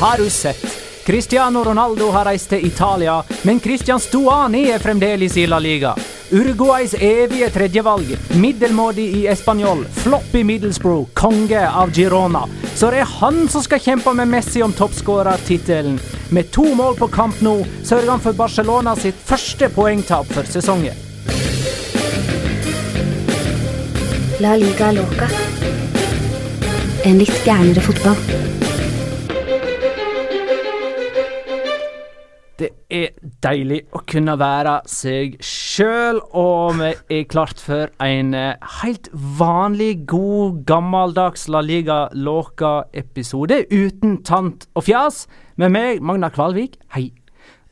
har du sett? Cristiano Ronaldo har reist til Italia, men Christian Stuani er fremdeles i La Liga. Uruguays evige tredjevalg, middelmådig i espanjol, flopp i Middlesbrough, konge av Girona. Så det er han som skal kjempe med Messi om toppskårertittelen. Med to mål på kamp nå sørger han for Barcelona sitt første poengtap for sesongen. La liga loca. En litt gærnere fotball. Det er deilig å kunne være seg sjøl, og vi er klart for en eh, helt vanlig, god, gammeldags La Liga Låka-episode uten tant og fjas. Med meg, Magna Kvalvik, hei.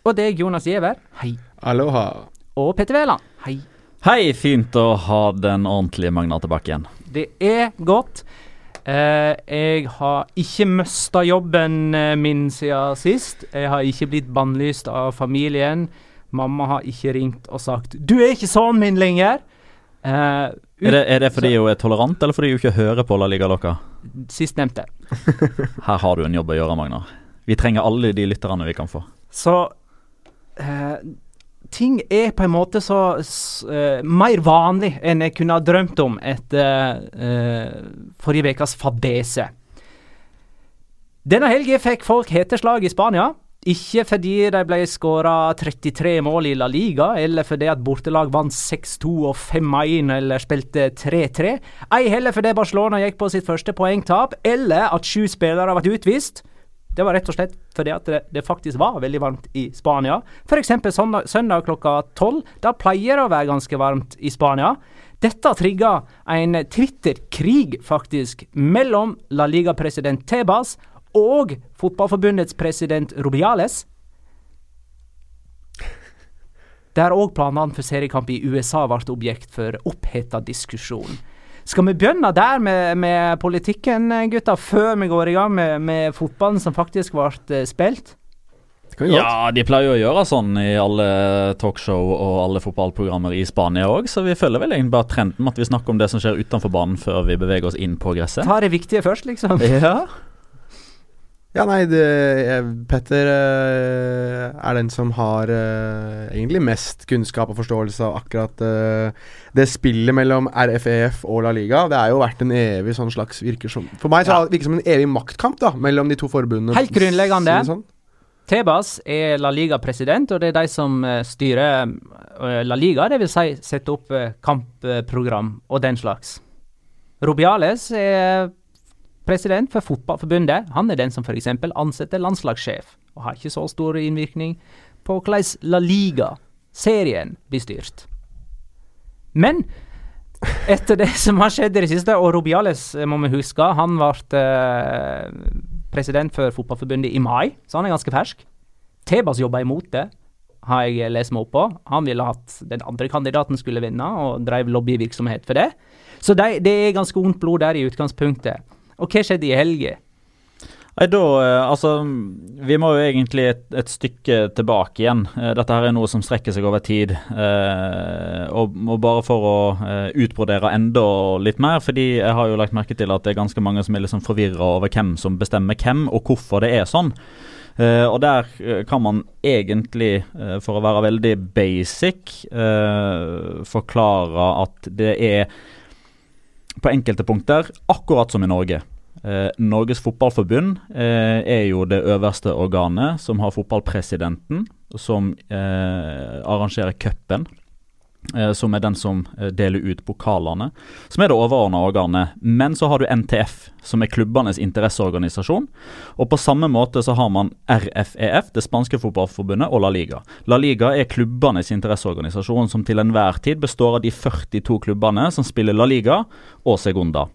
Og deg, Jonas Giæver, hei. Aloha. Og Petter Wæland, hei. Hei, fint å ha den ordentlige Magna tilbake igjen. Det er godt. Eh, jeg har ikke mista jobben eh, min siden sist. Jeg har ikke blitt bannlyst av familien. Mamma har ikke ringt og sagt 'Du er ikke sånn min lenger'. Eh, Er det, er det fordi hun er tolerant, eller fordi hun ikke hører på La Liga Loca? Sistnevnte. Her har du en jobb å gjøre, Magnar. Vi trenger alle de lytterne vi kan få. Så eh, ting er på en måte så eh, mer vanlig enn jeg kunne ha drømt om etter uh, forrige ukes fadese. Denne helgen fikk folk heteslag i Spania. Ikke fordi de ble skåra 33 mål i La Liga, eller fordi at bortelag vant 6-2 og 5-1 eller spilte 3-3. Ei heller fordi Barcelona gikk på sitt første poengtap, eller at sju spillere ble utvist. Det var rett og slett fordi at det, det faktisk var veldig varmt i Spania. F.eks. Søndag, søndag klokka tolv. Da pleier det å være ganske varmt i Spania. Dette trigga en Twitter-krig, faktisk, mellom La Liga-president Tebas og Fotballforbundets president Rubiales. Der òg planene for seriekamp i USA ble objekt for oppheta diskusjon. Skal vi begynne der med, med politikken, gutta, før vi går i gang med, med fotballen som faktisk ble eh, spilt? Ja, de pleier jo å gjøre sånn i alle talkshow og alle fotballprogrammer i Spania òg, så vi følger vel egentlig bare trenden med at vi snakker om det som skjer utenfor banen før vi beveger oss inn på gresset. Ta det viktige først, liksom. Ja. Ja, nei, det, jeg, Petter eh, er den som har eh, egentlig mest kunnskap og forståelse av akkurat eh, det spillet mellom RFEF og La Liga. Det har jo vært en evig sånn slags virker som For meg så Ja. har det som en evig maktkamp da mellom de to forbundene. Helt grunnleggende. Sånn. Tebas er La Liga-president, og det er de som styrer La Liga, dvs. Si, setter opp kampprogram og den slags. Rubiales er president for Fotballforbundet. Han er den som f.eks. ansetter landslagssjef, og har ikke så stor innvirkning på hvordan La Liga-serien blir styrt. Men etter det som har skjedd i det siste, og Rubiales eh, må vi huske, han ble eh, president for Fotballforbundet i mai, så han er ganske fersk. Tebas jobba imot det, har jeg lest meg opp på. Han ville at den andre kandidaten skulle vinne, og drev lobbyvirksomhet for det. Så det, det er ganske ondt blod der i utgangspunktet. Og hva skjedde i helga? Nei, da, eh, altså Vi må jo egentlig et, et stykke tilbake igjen. Eh, Dette her er noe som strekker seg over tid. Eh, og, og bare for å eh, utbrodere enda litt mer, fordi jeg har jo lagt merke til at det er ganske mange som er liksom forvirra over hvem som bestemmer hvem, og hvorfor det er sånn. Eh, og der kan man egentlig, for å være veldig basic, eh, forklare at det er på enkelte punkter akkurat som i Norge. Eh, Norges Fotballforbund eh, er jo det øverste organet som har fotballpresidenten, som eh, arrangerer cupen. Eh, som er den som eh, deler ut pokalene, som er det overordna organet. Men så har du NTF, som er klubbenes interesseorganisasjon. Og på samme måte så har man RFEF, det spanske fotballforbundet, og La Liga. La Liga er klubbenes interesseorganisasjon, som til enhver tid består av de 42 klubbene som spiller La Liga og Segunda.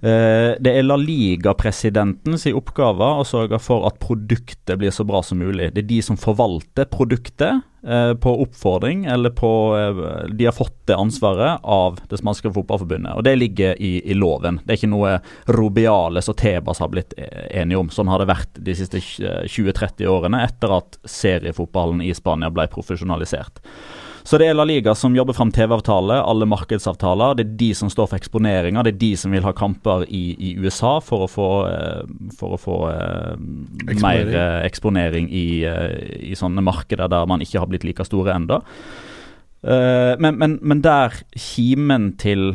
Eh, det er La Liga-presidentens oppgave å sørge for at produktet blir så bra som mulig. Det er de som forvalter produktet eh, på oppfordring, eller på eh, De har fått det ansvaret av det spanske fotballforbundet, og det ligger i, i loven. Det er ikke noe Robiales og Tebas har blitt enige om. Sånn har det vært de siste 20-30 årene etter at seriefotballen i Spania ble profesjonalisert. Så det er La Liga som jobber fram TV-avtale, alle markedsavtaler. Det er de som står for eksponeringa. Det er de som vil ha kamper i, i USA for å få, eh, for å få eksponering. mer eh, eksponering i, eh, i, sånne markeder der man ikke har blitt like store ennå. Eh, men, men, men, der kimen til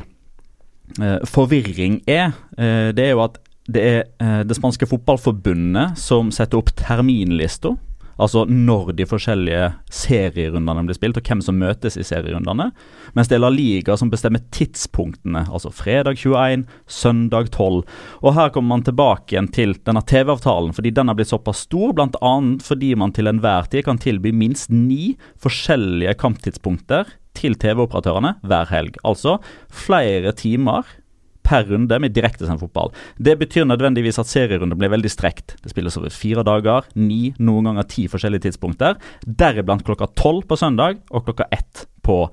eh, forvirring er, det er jo at det er det spanske fotballforbundet som setter opp terminlista Altså når de forskjellige serierundene blir spilt, og hvem som møtes i serierundene. Mens det er La Liga som bestemmer tidspunktene, altså fredag 21, søndag 12. Og her kommer man tilbake igjen til denne TV-avtalen, fordi den har blitt såpass stor, bl.a. fordi man til enhver tid kan tilby minst ni forskjellige kamptidspunkter til TV-operatørene hver helg. Altså flere timer per runde med direktesendt fotball. Det betyr nødvendigvis at serierunden blir veldig strekt. Det spilles over fire dager, ni, noen ganger ti forskjellige tidspunkter. Deriblant klokka tolv på søndag og klokka ett på,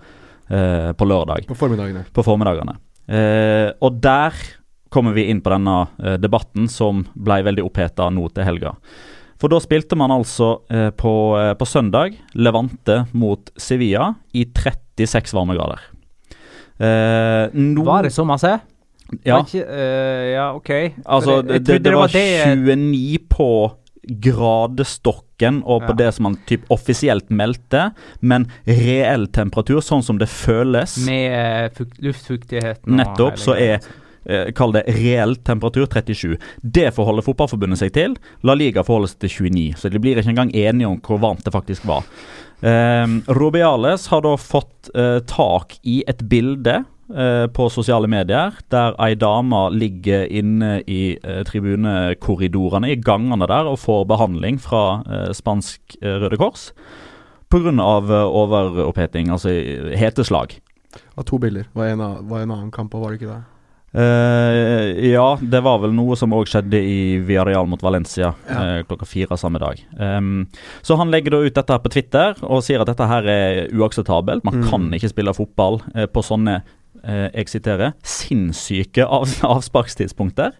eh, på lørdag. På formiddagene. På formiddagene. Eh, og der kommer vi inn på denne eh, debatten som ble veldig oppheta nå til helga. For da spilte man altså eh, på, eh, på, søndag Levante mot Sevilla i 36 varmegrader. Eh, Var det så masse? Ja. Ikke, uh, ja, OK. Altså, det, det, det, var 29 på gradestokken og på ja. det som man typ offisielt meldte, men reell temperatur, sånn som det føles Med uh, luftfuktigheten Nettopp, så er uh, Kall det reell temperatur 37. Det forholder Fotballforbundet seg til. La Liga forholder seg til 29, så de blir ikke engang enige om hvor varmt det faktisk var. Uh, Robiales har da fått tak i et bilde Eh, på sosiale medier, der ei dame ligger inne i eh, tribunekorridorene, i gangene der, og får behandling fra eh, spansk eh, Røde Kors pga. Uh, overoppheting, altså heteslag. Av to bilder. Var en, var en annen kamp òg, var det ikke det? Uh, ja, det var vel noe som òg skjedde i Villarreal mot Valencia ja. uh, klokka fire samme dag. Um, så han legger da ut dette her på Twitter og sier at dette her er uakseptabelt. Man mm. kan ikke spille fotball uh, på sånne eh, jeg siterer, sinnssyke av, avsparkstidspunkter.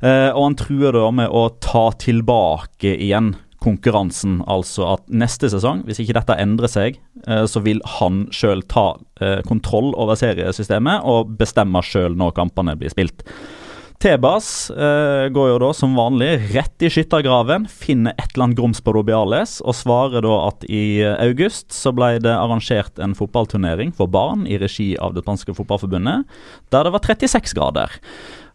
Eh, og han truer da med å ta tilbake igjen konkurransen. Altså at neste sesong, hvis ikke dette endrer seg, eh, så vil han sjøl ta eh, kontroll over seriesystemet og bestemme sjøl når kampene blir spilt. Tebas eh, går jo da som vanlig rett i skyttergraven, finner et eller annet grums på Robiales og svarer da at i august så ble det arrangert en fotballturnering for barn i regi av det spanske fotballforbundet, der det var 36 grader.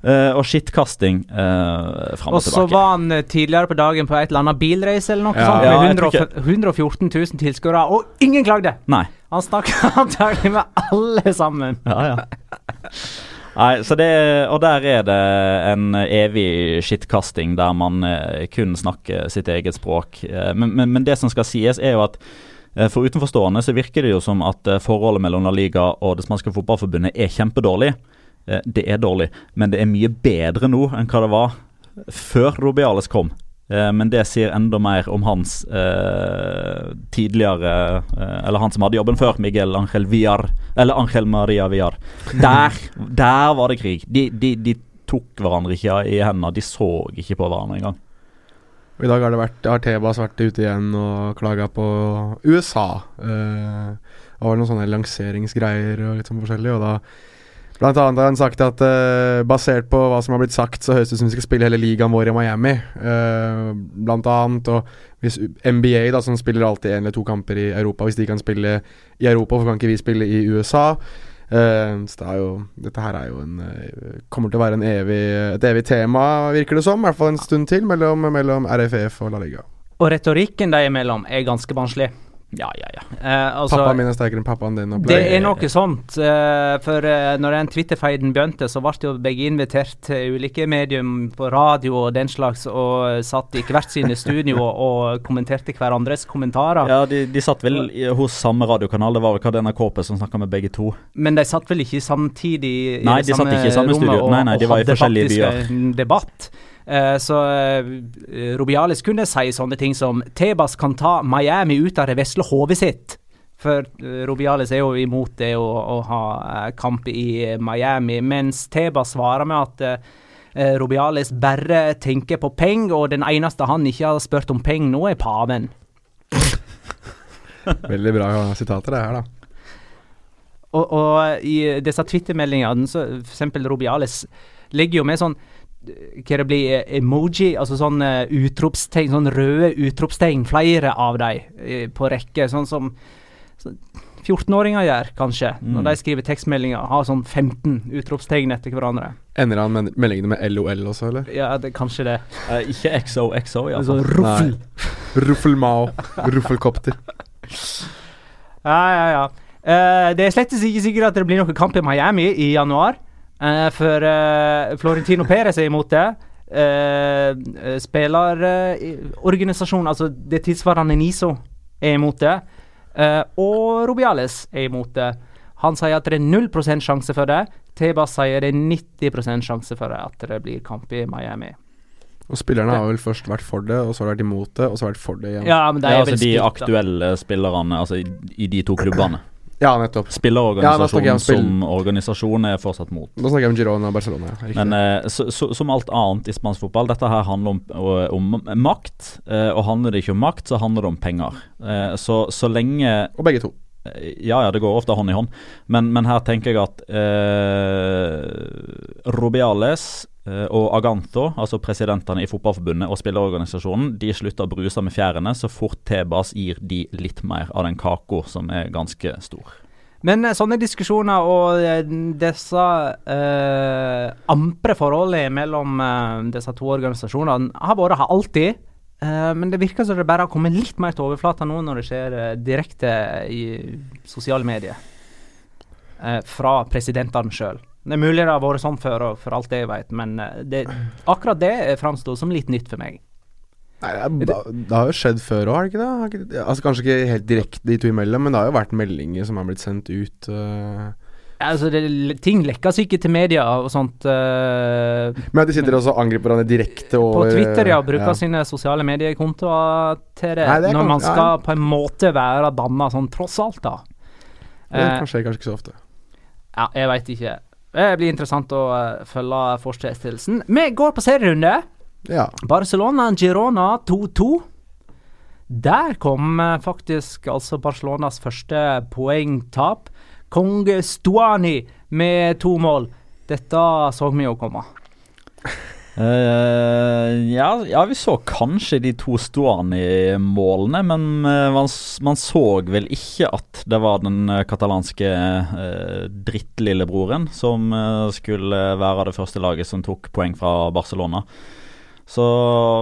Uh, og skittkasting uh, fram og, og tilbake. Og så var han uh, tidligere på dagen på et eller annet bilreise eller noe ja. sånt, med ja, 100, 114 000 tilskuere, og ingen klagde! Nei. Han snakka antagelig med alle sammen. Ja, ja. Nei, så det, og der er det en evig skittkasting der man eh, kun snakker sitt eget språk. Eh, men, men, men, det som skal sies, er jo at eh, for utenforstående så virker det jo som at forholdet mellom La Liga og det spanske fotballforbundet er kjempedårlig. Det er dårlig, men det er mye bedre nå enn hva det var før Robiales kom. Eh, men det sier enda mer om hans eh, tidligere eh, Eller han som hadde jobben før, Miguel Angel Villar. Eller Angel Maria Villar. Der, der var det krig. De, de, de, tok hverandre ikke i hendene. De så ikke på hverandre engang. I dag har, det vært, har Tebas vært ute igjen og klaga på USA. Eh, det var noen sånne lanseringsgreier og litt sånn forskjellig. Og da Blant annet har han sagt at uh, basert på hva som har blitt sagt, så høres det ut som vi skal spille hele ligaen vår i Miami. Uh, blant annet. Og hvis NBA, da, som spiller alltid én eller to kamper i Europa, hvis de kan spille i Europa, hvorfor kan ikke vi spille i USA? Uh, så det er jo, dette her er jo en kommer til å være evig, et evig tema, virker det som. I hvert fall en stund til, mellom, mellom RFF og La Liga. Og retorikken de imellom er ganske barnslig. Ja, ja, ja. Eh, altså, pappaen min er sterkere enn pappaen din. det er noe sånt. Eh, for eh, når den Twitter-feiden begynte, så ble jo begge invitert til ulike medium på radio og den slags, og satt i hvert sine studio og kommenterte hverandres kommentarer. Ja, de, de satt vel i, hos samme radiokanal, det var vel hva denne KP som snakka med begge to. Men de satt vel ikke samtidig i nei, det samme, satt ikke i samme rommet studio. nei, nei, de var i forskjellige byer. debatt. Uh, så uh, Rubialis kunne si sånne ting som Tebas kan ta Miami ut av det vesle hodet sitt. For Robiales er jo imot det å, å ha kamp i Miami, mens Tebas svarer med at Robiales bare tenker på penger, og den eneste han ikke har spurt om penger nå, er paven. Veldig bra sitater det her, da. Og, og i disse Twitter-meldingene, så for eksempel Robiales legger jo med sånn hva det blir, emoji, altså sånn eh, utropstegn, sånn røde utropstegn, flere av dem eh, på rekke. Sånn som sånn 14-åringer gjør, kanskje, Mm. når de skriver tekstmeldinger. Har sånn 15 utropstegn etter hverandre. Ender han med meldingene med LOL også, eller? Ja, det, kanskje det. Eh, ikke XOXO, Sånn iallfall. ruffel. Ruffelmao. Ruffelkopter. Ja, ja, ja. Eh, det er slett ikke sikkert at det blir noe kamp i Miami i januar. Eh, for eh, Florentino Perez er imot det. Uh, Spillerorganisasjonen, altså det tilsvarende NISO, er imot det. Eh, og Robiales er imot det. Han sier at det er 0% sjanse for det. Tebas sier det er 90 sjanse for det at det blir kamp i Miami. Og spillerne har vel først vært for det, og så har de vært imot det, og så har de vært for det igjen. Ja, men de Ja, er altså de spilt, aktuelle spillerne altså i, i de to klubbene. Ja, nettopp. Spillerorganisasjonen ja, spill- som organisasjon er fortsatt mot. Nå snakker jeg om Girona og Barcelona. Ja. Men eh, så, så, som alt annet i spansk fotball, dette her handler om, om, makt. eh, og handler det ikke om makt, så handler det om penger. Eh, så, så lenge og begge to. Eh, Ja, ja, det går ofte hånd i hånd. Men, men her tenker jeg at eh, Robiales og Aganto, altså presidentene i Fotballforbundet og spillerorganisasjonen, de slutter å bruse med fjærene så fort Tebas gir de litt mer av den kaka som er ganske stor. Men eh, sånne diskusjoner og eh, disse eh, ampre forholdene mellom eh, disse to organisasjonene har vært her alltid. Eh, men det virker som det bare har kommet litt mer til overflata nå når det skjer eh, direkte i sosiale medier. Eh, fra presidentene sjøl. Det er mulig det har vært sånn før, og for alt det jeg vet, men eh, det, akkurat det framsto som litt nytt for meg. Nei, det, er, ba- det har jo skjedd før òg, har det ikke det? Altså Kanskje ikke helt direkte de to imellom, men det har jo vært meldinger som har blitt sendt ut. Uh Altså, det, ting lekkes ikke til media og sånt. Uh, Men at de sitter også og angriper hverandre direkte og, På Twitter, ja. Bruker ja. sine sosiale mediekontoer til det. Nei, det når kan- man ja. skal på en måte være danna sånn, tross alt, da. Det skjer kan kanskje ikke så ofte. ja, jeg veit ikke. Det blir interessant å eh, følge fortsettelsen. Vi går på serierunde. Ja. Barcelona Girona 2-2. Der kom eh, faktisk altså Barcelonas første poengtap. Konge Stuani med to mål. Dette så vi jo komme. Eh, ja, ja, vi så kanskje de to Stuani-målene, men eh, man, man så vel ikke at det var den eh, katalanske uh, drittlillebroren som skulle være det første laget som tok poeng fra Barcelona. Så,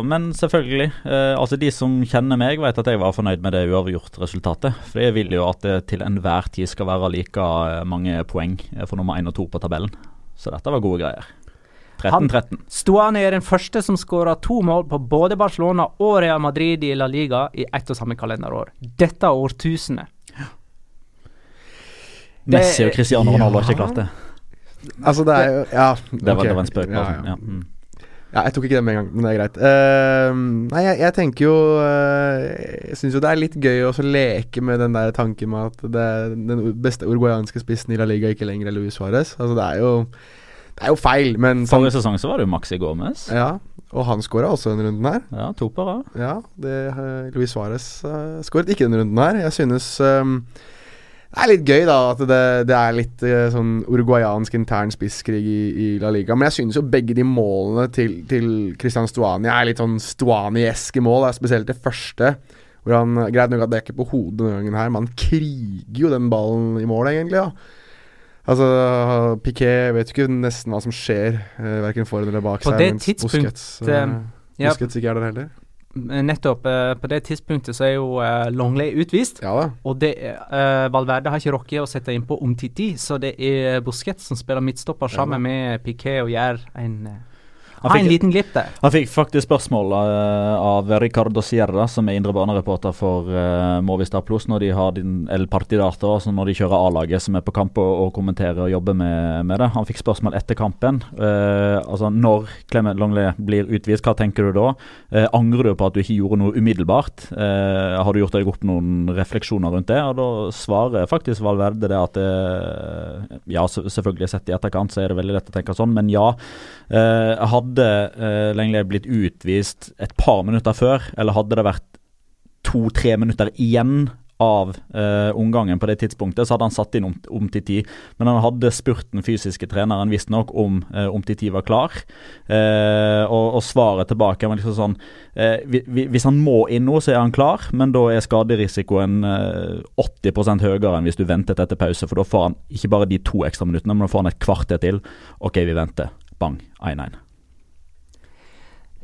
men selvfølgelig. eh, altså De som kjenner meg, vet at jeg var fornøyd med det uavgjort-resultatet. For jeg vil jo at det til enhver tid skal være like mange poeng for nummer én og to på tabellen. Så dette var gode greier. 13-13. Stuani er den første som skåra to mål på både Barcelona og Real Madrid i La Liga i ett og samme kalenderår. Dette årtusenet. Det- Messi og Cristiano Ronaldo har Ja. ikke klart det. Altså, det er jo Ja. Det var, okay. det var en spøk. Ja, altså. ja. Ja, mm. Ja, jeg tok ikke det med en gang, men det er greit. Uh, nei, jeg, jeg tenker jo uh, Jeg syns jo det er litt gøy å så leke med den der tanken med at det, den beste uruguayanske spissen i La Liga ikke lenger er Luis Suárez. Altså, det er jo Det er jo feil, men sånn Forrige sesong så var det jo Maxi Gomez. Ja, og han skåra også denne runden her. Ja, to på rad. Ja, det, uh, Luis Suárez uh, skåret ikke denne runden her. Jeg synes um, det er litt gøy, da, at det, det er litt eh, sånn uruguayansk intern spisskrig i, i La Liga. Men jeg synes jo begge de målene til, til Christian Stuani er litt sånn Stuani-eske mål. Da. Spesielt det første, hvor han Greit nok at det er ikke på hodet denne gangen her, men han kriger jo den ballen i mål, egentlig. Ja. Altså, Piquet vet ikke nesten hva som skjer, uh, verken foran eller bak På seg. det mens tidspunkt, Busquets, eh, eh, ja. Busquets ikke er der heller. Nettopp. eh, på det tidspunktet så er jo eh, Longley utvist. Ja da. Og det eh, Valverde har ikke rukket å sette innpå Umtiti, så det er Busquets som spiller midtstopper sammen med Piquet og gjør en eh, Han fikk, en liten glipp der. Han fikk faktisk spørsmål eh, av Ricardo Sierra, som er indre banereporter for uh, Movistar Plus, når de har din El Partidato, altså når de kjører A-laget som er på kamp og, og kommenterer og jobber med, med det. Han fikk spørsmål etter kampen. Uh, altså Når Clement Longley blir utvist, hva tenker du da? Uh, angrer du på at du ikke gjorde noe umiddelbart? Har du gjort deg opp noen refleksjoner rundt det? Og da svarer faktisk Valverde det at det, Ja, selvfølgelig sett i etterkant så er det veldig lett å tenke sånn, men ja. Uh, hadde uh, Lenglet blitt utvist et par minutter før, eller hadde det vært to-tre minutter igjen av uh, omgangen på det tidspunktet, så hadde han satt inn om, om til ti. Men han hadde spurt den fysiske treneren visstnok om uh, om til ti var klar. Uh, og, og, svaret tilbake var liksom sånn eh, Hvis han må inn nå, så er han klar, men da er skaderisikoen eh, 80% høyere enn hvis du ventet etter pause. For da får han ikke bare de to ekstra minuttene, men da får han et kvarter til. OK, vi venter. Bang. 1-1.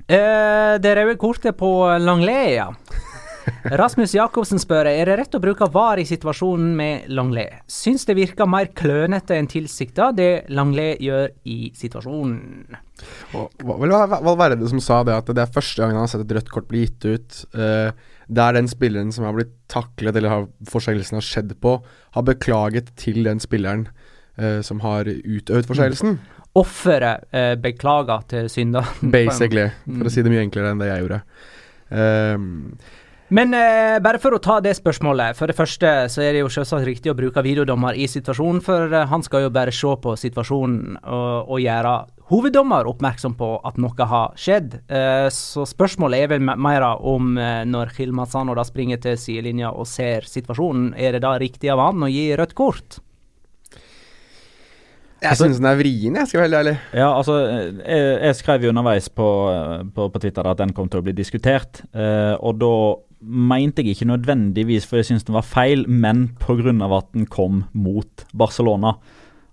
Eh, det røde kortet på Langley, ja. Rasmus Jacobsen spør er det rett å bruke VAR i situasjonen med Langley. Syns det virker mer klønete enn tilsikta, det Langley gjør i situasjonen. Var det som sa det at det er første gang han har sett et rødt kort bli gitt ut, uh, der den spilleren som har blitt taklet eller har forseelsen har skjedd på, har beklaget til den spilleren uh, som har utøvd forseelsen? Mm offeret eh, beklager til synderen. Basically, for å si det mye enklere enn det jeg gjorde. Um, men eh, bare for å ta det spørsmålet. For det første så er det jo selvsagt riktig å bruke videodommer i situasjonen, for eh, han skal jo bare se på situasjonen og, og gjøre hoveddommer oppmerksom på at noe har skjedd. Eh, så spørsmålet er vel mer om eh, når Hilmatsano da springer til sidelinja og ser situasjonen, er det da riktig av han å gi rødt kort? Jeg altså, syns den er vrien, jeg skal være helt ærlig. Ja, altså, jeg, jeg skrev jo underveis på, på, på, Twitter at den kom til å bli diskutert. Eh, og da mente jeg ikke nødvendigvis for jeg syns den var feil, men pga. at den kom mot Barcelona.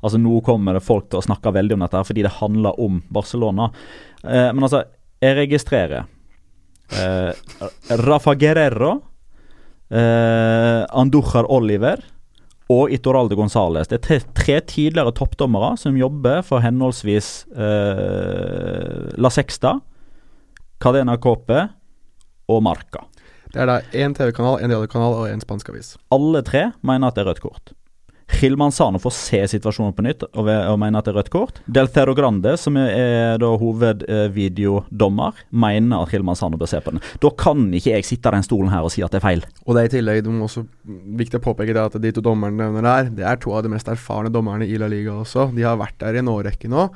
Altså Nå kommer det folk til å snakke veldig om dette her, fordi det handler om Barcelona. Eh, men altså, jeg registrerer eh, Rafa Guerrero, eh, Andujar Oliver og Itoralde Gonzales. Det er tre, tidligere toppdommere som jobber for henholdsvis eh, La Sexta, Cadena Cope og Marca. Det er da én TV-kanal, én radiokanal og én spansk avis. Alle tre mener at det er rødt kort. Hilman får se situasjonen på nytt og, og mener at det er rødt kort. Del Thero Grande, som er da hovedvideodommer, mener at Hilman bør se på den. Da kan ikke jeg sitte i den stolen her og si at det er feil. Og det er i tillegg det må også viktig å påpeke det at de to dommerne nevner der, det er to av de mest erfarne dommerne i La Liga også. De har vært der i en årrekke nå.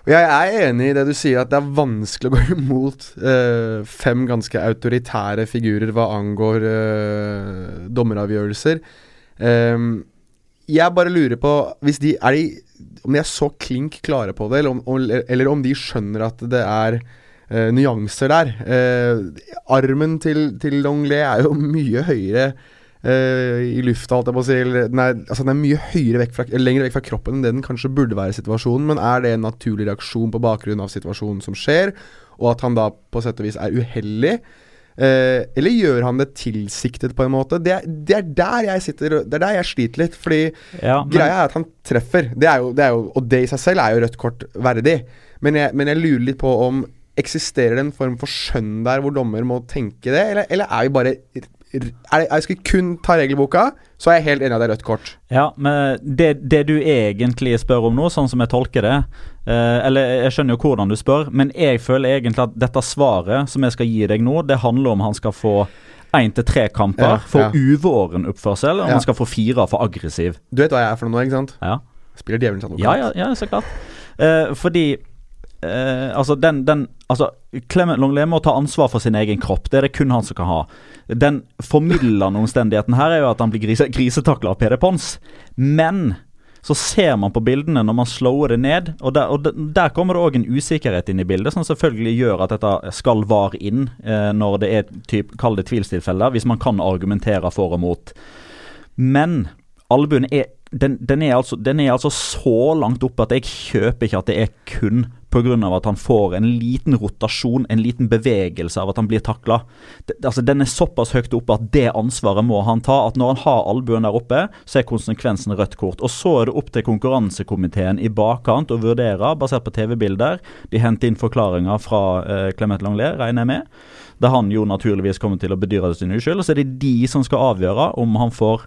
Og jeg er enig i det du sier, at det er vanskelig å gå imot eh, fem ganske autoritære figurer hva angår eh, dommeravgjørelser. Um, jeg bare lurer på de, de, Om de er så klink klare på det, eller om, eller om de skjønner at det er uh, nyanser der. Uh, armen til, til Longley er jo mye høyere uh, i lufta, holdt jeg på å si. Den er, altså den er mye høyere vekk fra, lenger vekk fra kroppen enn det den kanskje burde være i situasjonen. Men er det en naturlig reaksjon på bakgrunn av situasjonen som skjer, og at han da på sett og vis er uheldig? Uh, eller gjør han det tilsiktet, på en måte? Det er, det er, der jeg sitter Det er der jeg sliter litt. Fordi ja, men... greia er at han treffer. Det er, jo, det er jo, og det i seg selv er jo rødt kort verdig. Men jeg, men jeg lurer litt på om Eksisterer det en form for skjønn der hvor dommer må tenke det, eller, eller er vi bare er, jeg skal kun ta regelboka, så er jeg helt enig at det er rødt kort. Ja, men det, det, du egentlig spør om nå, sånn som jeg tolker det eh, Eller jeg skjønner jo hvordan du spør, men jeg føler egentlig at dette svaret som jeg skal gi deg nå, det handler om han skal få én til tre kamper ja, for ja. uvåren oppførsel, og ja. han skal få fire for aggressiv. Du vet hva jeg er for noe nå, ikke sant? Ja. Spiller djevelens advokat. Ja, ja, ja, så klart. Eh, fordi eh, altså, den, den Altså, Clement Longley må ta ansvar for sin egen kropp. Det er det kun han som kan ha. Den formidlende omstendigheten her er jo at han blir grise, grisetakla av Peder Pons. Men så ser man på bildene når man slår det ned, og der, og der kommer det òg en usikkerhet inn i bildet, som selvfølgelig gjør at dette skal var inn eh, når det er typ, kall det tvilstilfeller, hvis man kan argumentere for og mot. Men albuen er den, den, er altså, den, er altså, så langt oppe at jeg kjøper ikke at det er kun pga. at han får en liten rotasjon, en liten bevegelse av at han blir takla. Altså, den er såpass høyt oppe at det ansvaret må han ta. At når han har albuen der oppe, så er konsekvensen rødt kort. Og Så er det opp til konkurransekomiteen i bakkant å vurdere, basert på TV-bilder. De henter inn forklaringer fra eh, Clement Langlais, regner jeg med. Der han jo naturligvis kommer til å bedyre sin uskyld. Og så er det de som skal avgjøre om han får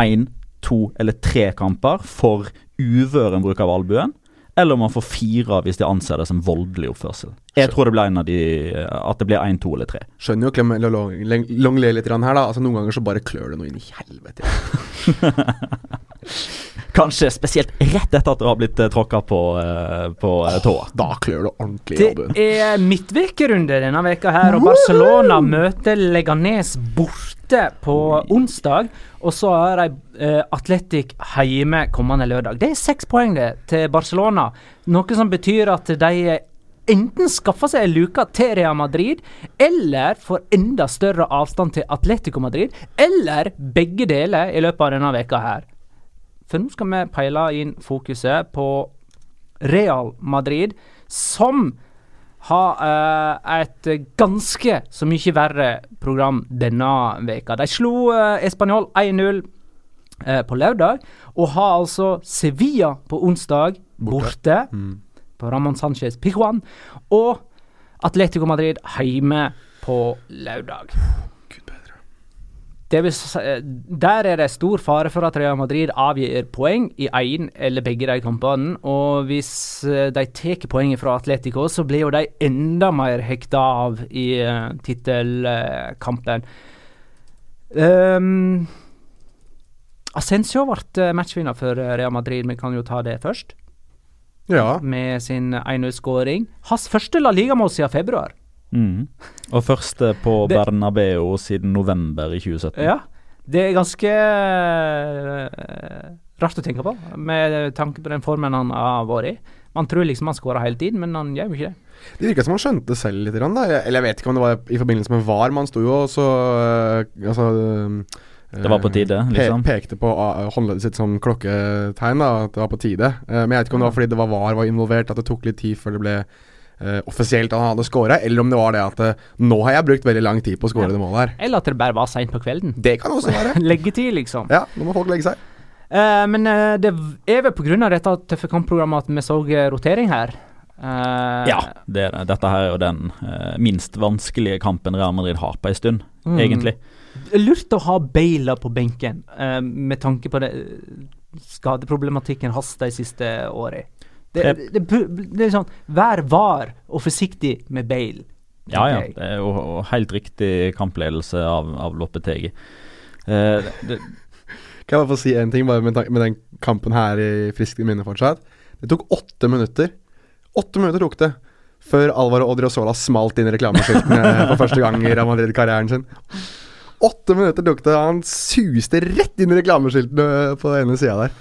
én to eller tre kamper for uvøren bruk av albuen, eller om man får fire hvis de anser det som voldelig oppførsel. Jeg tror det blir en av de, at det blir én, to eller tre. Skjønner jo Clem Longley litt her, da. Altså Noen ganger så bare klør det noe inn i helvete. Kanskje spesielt rett etter at du har blitt uh, tråkka på, uh, på uh, tåa. Da klør det ordentlig i albuen. Det er midtvekerunde denne veka her, og Barcelona møter Leganes borte på onsdag. Og så har de uh, Atletic hjemme kommende lørdag. Det er seks poeng det til Barcelona, noe som betyr at de enten skaffer seg en luke til Real Madrid, eller får enda større avstand til Atletico Madrid, eller begge deler i løpet av denne veka her. For nå skal vi peile inn fokuset på Real Madrid, som har uh, et ganske så mye verre program denne veka. De slo uh, Español 1-0 uh, på lørdag, og har altså Sevilla på onsdag borte. borte. Mm på Ramón Sánchez Pijuan. Og Atletico Madrid hjemme på lørdag. Vil, der er det stor fare for at Real Madrid avgir poeng i én eller begge de kampene. Og hvis eh, de tar poenget fra Atletico, så blir jo de enda mer hekta av i uh, tittelkampen. Um, Ascencio ble matchvinner for Real Madrid, vi kan jo ta det først ja. med sin 1-0-skåring. Hans første La Liga-mål siden februar. Mm. Og første på det, Bernabeu siden november i 2017. Ja, det er ganske uh, rart å tenke på, med tanke på den formen han har vært i. Man tror liksom han skårer hele tiden, men han gjør jo ikke det. Det virka som han skjønte selv litt. Da. Eller jeg vet ikke om det var i forbindelse med VAR, man sto jo og så uh, altså, uh, det var på tide, eh, liksom? Pe pekte på uh, håndleddet sitt som klokketegn, da, at det var på tide. Men jeg vet ikke om det var fordi det var VAR var involvert, at det tok litt tid før det ble uh, offisielt han hadde scora, eller om det var det at nå har jeg brukt veldig lang tid på å score ja. det målet her. Eller at det bare var seint på kvelden. Det kan også være. Leggetid, liksom. Ja, nå må folk legge seg. men det er vel pga. dette tøffe kampprogrammet at vi så rotering her. ja, det, dette her er jo den minst vanskelige kampen Real Madrid har på ei stund, mm. egentlig. Lurt å ha Baila på benken, uh, med tanke på det skadeproblematikken hans de siste årene. Det, det, det, det, er sånn Vær var og forsiktig med Bale. Ja, ja. Det er jo helt riktig kampledelse av, av Loppetegi. Uh, kan jeg bare få si en ting bare med, med den kampen her i friskt minne fortsatt? Det tok åtte minutter. Åtte minutter tok det før Alvaro Odriozola smalt inn i reklameskiltene for første gang i Real Madrid-karrieren sin. Åtte minutter tok det. Han suste rett inn i reklameskiltene på den ene sida der.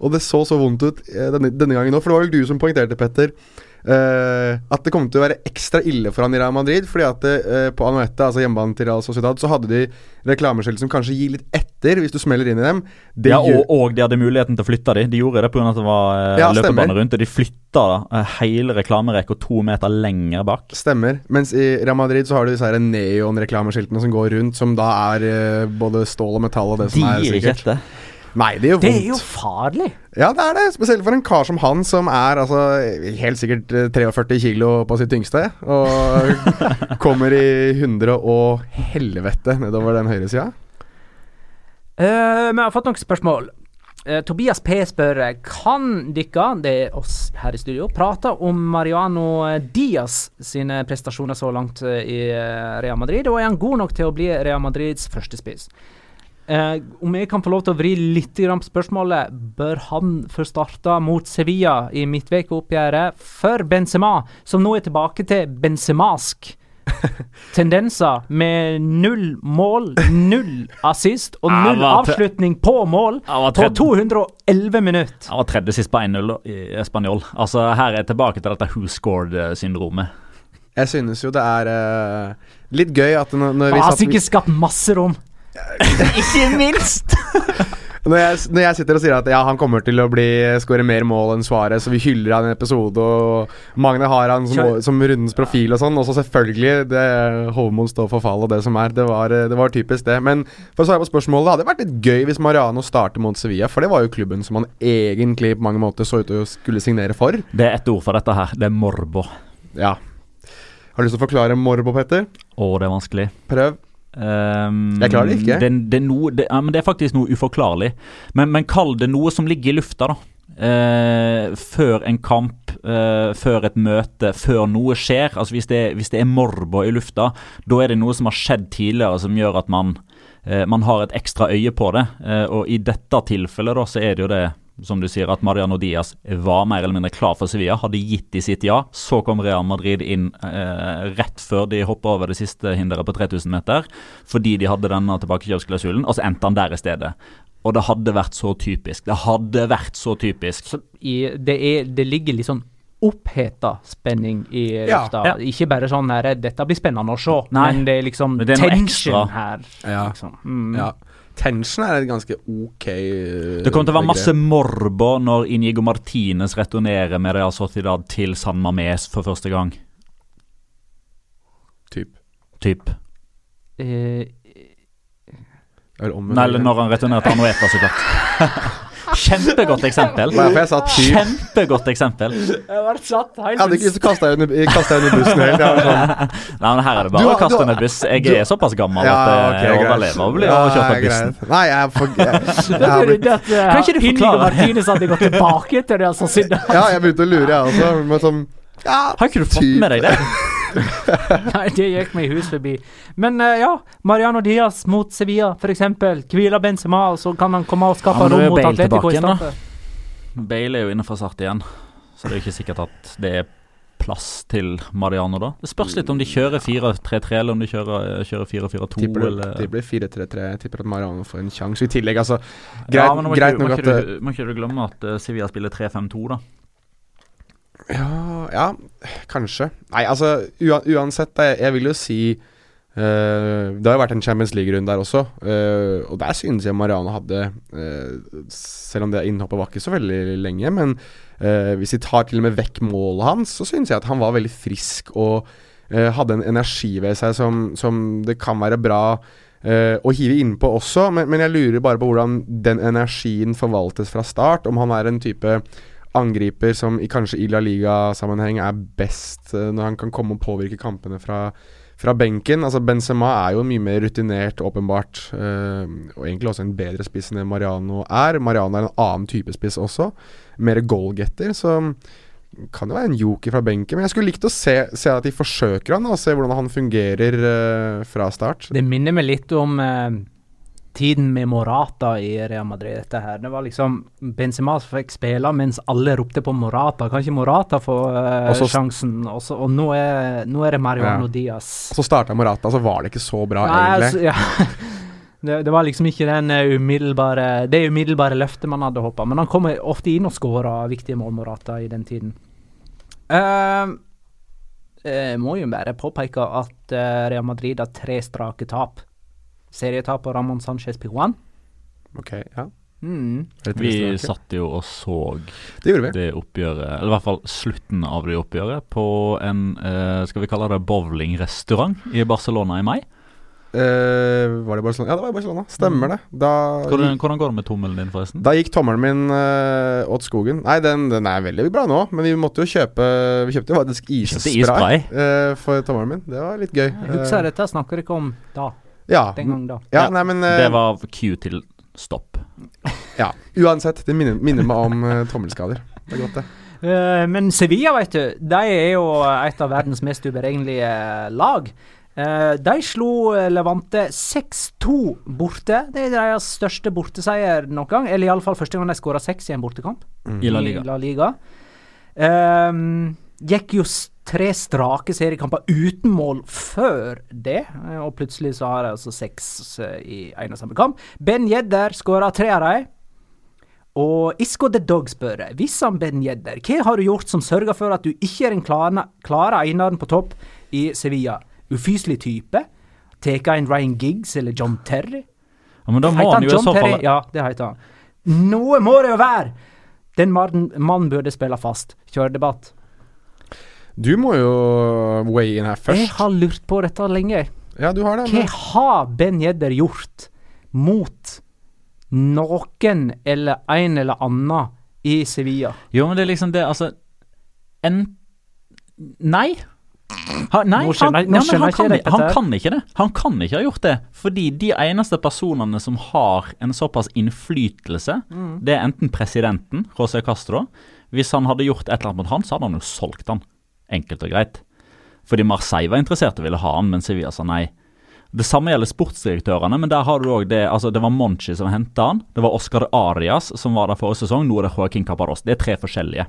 Og det så så vondt ut eh, denne, denne gangen òg, for det var vel du som poengterte, Petter. Uh, at det kom til å være ekstra ille for han i Real Madrid. Fordi at uh, på Anoette, altså hjemmebanen til Real Sociedad, så hadde de reklameskilt som kanskje gir litt etter hvis du smeller inn i dem. Det ja, og, og, de hadde muligheten til å flytte de. De gjorde det pga. at det var uh, ja, løpebane rundt. Og de flytta uh, hele reklamerekka to meter lenger bak. Stemmer. Mens i Real Madrid så har du disse neon-reklameskiltene som går rundt, som da er både stål og metall og det som de er sikkert. Ikke etter. Nei, det gjør vondt. Det er jo farlig. Ja, det er det. Spesielt for en kar som han, som er altså helt sikkert 43 eh, kilo på sitt tyngste. Og kommer i hundre og helvete nedover den høyresida. Uh, vi har fått noen spørsmål. Uh, Tobias P spør Kan dere, det er oss her i studio, prate om Mariano Diaz sine prestasjoner så langt i Real Madrid? Og er han god nok til å bli Real Madrids førstespiss? Eh, om jeg kan få lov til å vri litt på spørsmålet, bør han få starte mot Sevilla i midtvekeoppgjøret for Benzema, som nå er tilbake til Benzemask tendenser med null mål, null assist og null avslutning på mål på 211 minutter. Han var tredje sist på 1-0 i Spanjol. Altså, her er jeg tilbake til dette who scored-syndromet. Jeg synes jo det er uh, litt gøy at når, når vi Han har sikkert skapt masse rom. Ikke minst! når, jeg, når, jeg, sitter og sier at ja, han kommer til å bli skåre mer mål enn Svaret, så vi hyller han i en episode, og Magne har han som, som rundens profil og sånn, og så selvfølgelig det Hovmoen står for fall og det som er. Det var, det var typisk, det. Men for å svare på spørsmålet, det hadde vært litt gøy hvis Mariano starter mot Sevilla, for det var jo klubben som han egentlig på mange måter så ut til å skulle signere for. Det er ett ord for dette her. Det er morbo. Ja. Har du lyst til å forklare morbo, Petter? Å, det er vanskelig. Prøv. Um, jeg klarer det ikke. Det, det, noe, det, ja, det, er faktisk noe uforklarlig. Men, men, kall det noe som ligger i lufta, da. Uh, før en kamp, uh, før et møte, før noe skjer. Altså Hvis det, hvis det er morbo i lufta, da er det noe som har skjedd tidligere som gjør at man, uh, man har et ekstra øye på det. og i dette tilfellet da, så er det jo det som du sier, at Mariano Diaz var mer eller mindre klar for Sevilla, hadde gitt de sitt ja. Så kom Real Madrid inn eh, rett før de hoppa over det siste hinderet på 3000 meter, fordi de hadde denne tilbakekjøpsklausulen, og så endte han der i stedet. Og det hadde vært så typisk. Det hadde vært så typisk. Så i, det, er, det ligger litt sånn oppheta spenning i Ja. lufta. Ja. Ikke bare sånn her 'dette blir spennende å se', Nei. men det er liksom det er tension ekstra. her. Ja. Liksom. Mm. ja. Tension er et ganske ok eh, Det kommer til å være masse morbo når Inigo Martinez returnerer med Real Sociedad til San Mames for første gang. Typ. Typ. Eh, Nei, eller når han returnerer til Anueta, så klart. Kjempegodt eksempel. Kjempegodt eksempel. jeg har vært satt Jeg hadde ikke lyst til å kaste deg under, under bussen helt. Sånn, Nei, men her er det bare har- å kaste under buss. Jeg er såpass gammel ja, at jeg overlever å bli overkjørt av bussen. Nei, jeg for uh, Kan ikke du forklare? Martinez hadde gått tilbake til det altså Ja, jeg begynte å lure, jeg også. Men sånn ja, Har ikke du fått med deg det? Nei, det gikk meg hus forbi. Men uh, ja, Mariano Diaz mot Sevilla, f.eks. Hviler Benzema, og så kan han komme og skape Ja, rom mot Bale Atletico tilbake i stedet. Bale er jo inne for Start igjen, så det er jo ikke sikkert at det er plass til Mariano da. Det spørs litt om de kjører 4-3-3, eller om de kjører, kjører 4-4-2, Tipper eller det blir 4-3-3. Jeg tipper at Mariano får en sjanse. I tillegg, altså Greit, ja, men må, greit ikke, må, nok ikke at du, må ikke du glemme at uh, Sevilla spiller 3-5-2, da. Ja, ja kanskje. Nei, altså uansett, jeg, jeg vil jo si Uh, Det har jo vært en Champions League-runde der også, uh, og der synes jeg Mariano hadde uh, Selv om det innhoppet var ikke så veldig lenge, men hvis vi tar til og med vekk målet hans, så synes jeg at han var veldig frisk og hadde en energi ved seg som, som det kan være bra å hive innpå også, men, men jeg lurer bare på hvordan den energien forvaltes fra start. Om han er en type angriper som i kanskje i La Liga-sammenheng er best eh, når han kan komme og påvirke kampene fra, fra benken. Altså Benzema er jo mye mer rutinert, åpenbart, eh, og egentlig også en bedre spiss enn det Mariano er. Mariano er en annen type spiss også, mer goalgetter, så kan jo være en joker fra benken. Men jeg skulle likt å se, se at de forsøker han, og se hvordan han fungerer eh, fra start. Det minner meg litt om eh, tiden med Morata i Real Madrid. dette her. Det var liksom Benzema som fikk spille mens alle ropte på Morata. Kan ikke Morata få uh, Også, sjansen? Også, og nå, er, nå er det Mariano Ja. Diaz. Så starta Morata, så var det ikke så bra, Nei, egentlig. altså, ja. det, det var liksom ikke den eh, umiddelbare det umiddelbare løftet man hadde håpa. Men han kommer ofte inn og skåra viktige mål, Morata, i den tiden. Uh, jeg må jo bare påpeke at eh, Real Madrid har tre strake tap. Serietap på Ramón Sánchez Piguan. Ok, ja. Mm. Vi satt jo og så Det det oppgjøret, eller i hvert fall slutten av det oppgjøret, på en, eh, skal vi kalle det bowlingrestaurant i Barcelona i mai. Eh, var det Barcelona? Ja, det var i Barcelona. Stemmer det. Da, Hvordan, hvordan går det med tommelen din, forresten? da gikk tommelen min uh, åt skogen. Nei, den, den er veldig bra nå, men vi måtte jo kjøpe Vi kjøpte jo faktisk isspray isspray? eh, for tommelen min. Det var litt gøy. Jeg husker dette snakker ikke om da. Ja, Den gang da. ja, nei, men eh, Det var Q til stopp. Ja, uansett. Det minner, minner meg om eh, tommelskader. Det er godt, det. Eh, men Sevilla, vet du, de er jo et av verdens mest uberegnelige lag. Eh, de slo eh, Levante 6-2 borte. Det er deres største borteseier noen gang. Eller iallfall første gang de skåra seks i en bortekamp. Mm. I La Liga. I La Liga. Ehm, gikk jo s- tre strake seriekamper uten mål før det, eh, og plutselig så har de altså seks eh, i en og samme kamp. Ben Jedder skåra tre av dem. Og Isco the Dog spør Hvis han Ben Jedder, hva har du gjort som sørger for at du ikke er den klare, klare eneren på topp i Sevilla? Ufyselig type? Tar en Ryan Giggs eller John Terry? Ja, men da må han jo i så fall Ja, det heter han. Noe må det jo være! Den mannen burde spille fast. Kjøre debatt. Du må jo weigh in her først. Jeg har lurt på dette lenge. Ja, du har det. Hva har Ben Jedder gjort mot noen eller en eller annen i Sevilla? Jo, men det er liksom det, altså En Nei. Ha, nei, Nå skjønner- han, nå skjønner han, kan, han kan ikke det. Han kan ikke ha gjort det. Fordi de eneste personene som har en såpass innflytelse, Mm. det er enten presidenten, José Castro Hvis han hadde gjort et eller annet mot han, så hadde han jo solgt han. Enkelt og greit. Fordi Marseille var interessert og ville ha han, men Sevilla sa nei. Det samme gjelder sportsdirektørene, men der har du òg det altså Det var Monchi som henta han. Det var Oscar Arias som var der forrige sesong. Nå er det Joaquin Caparros. Det er tre forskjellige.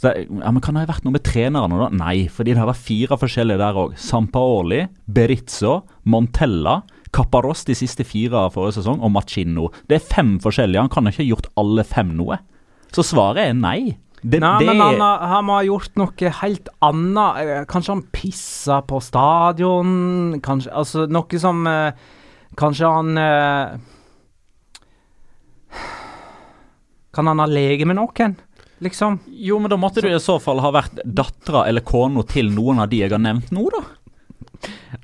Så, ja, men Kan det ha vært noe med trenerne, da? Nei, fordi det har vært fire forskjellige der òg. Sampaoli, Berizzo, Montella, Caparros de siste fire av forrige sesong, og Machino. Det er fem forskjellige. Han kan ikke ha gjort alle fem noe. Så svaret er nei. Det, Nei, det men han, har- han må ha gjort noe helt annet. Eh, Kanskje han pissa på stadion? Kanskje Altså noe som eh, Kanskje han eh, Kan han ha lege med noen? Liksom. Jo, men da måtte du i så fall ha vært dattera eller kona til noen av de jeg har nevnt nå, da.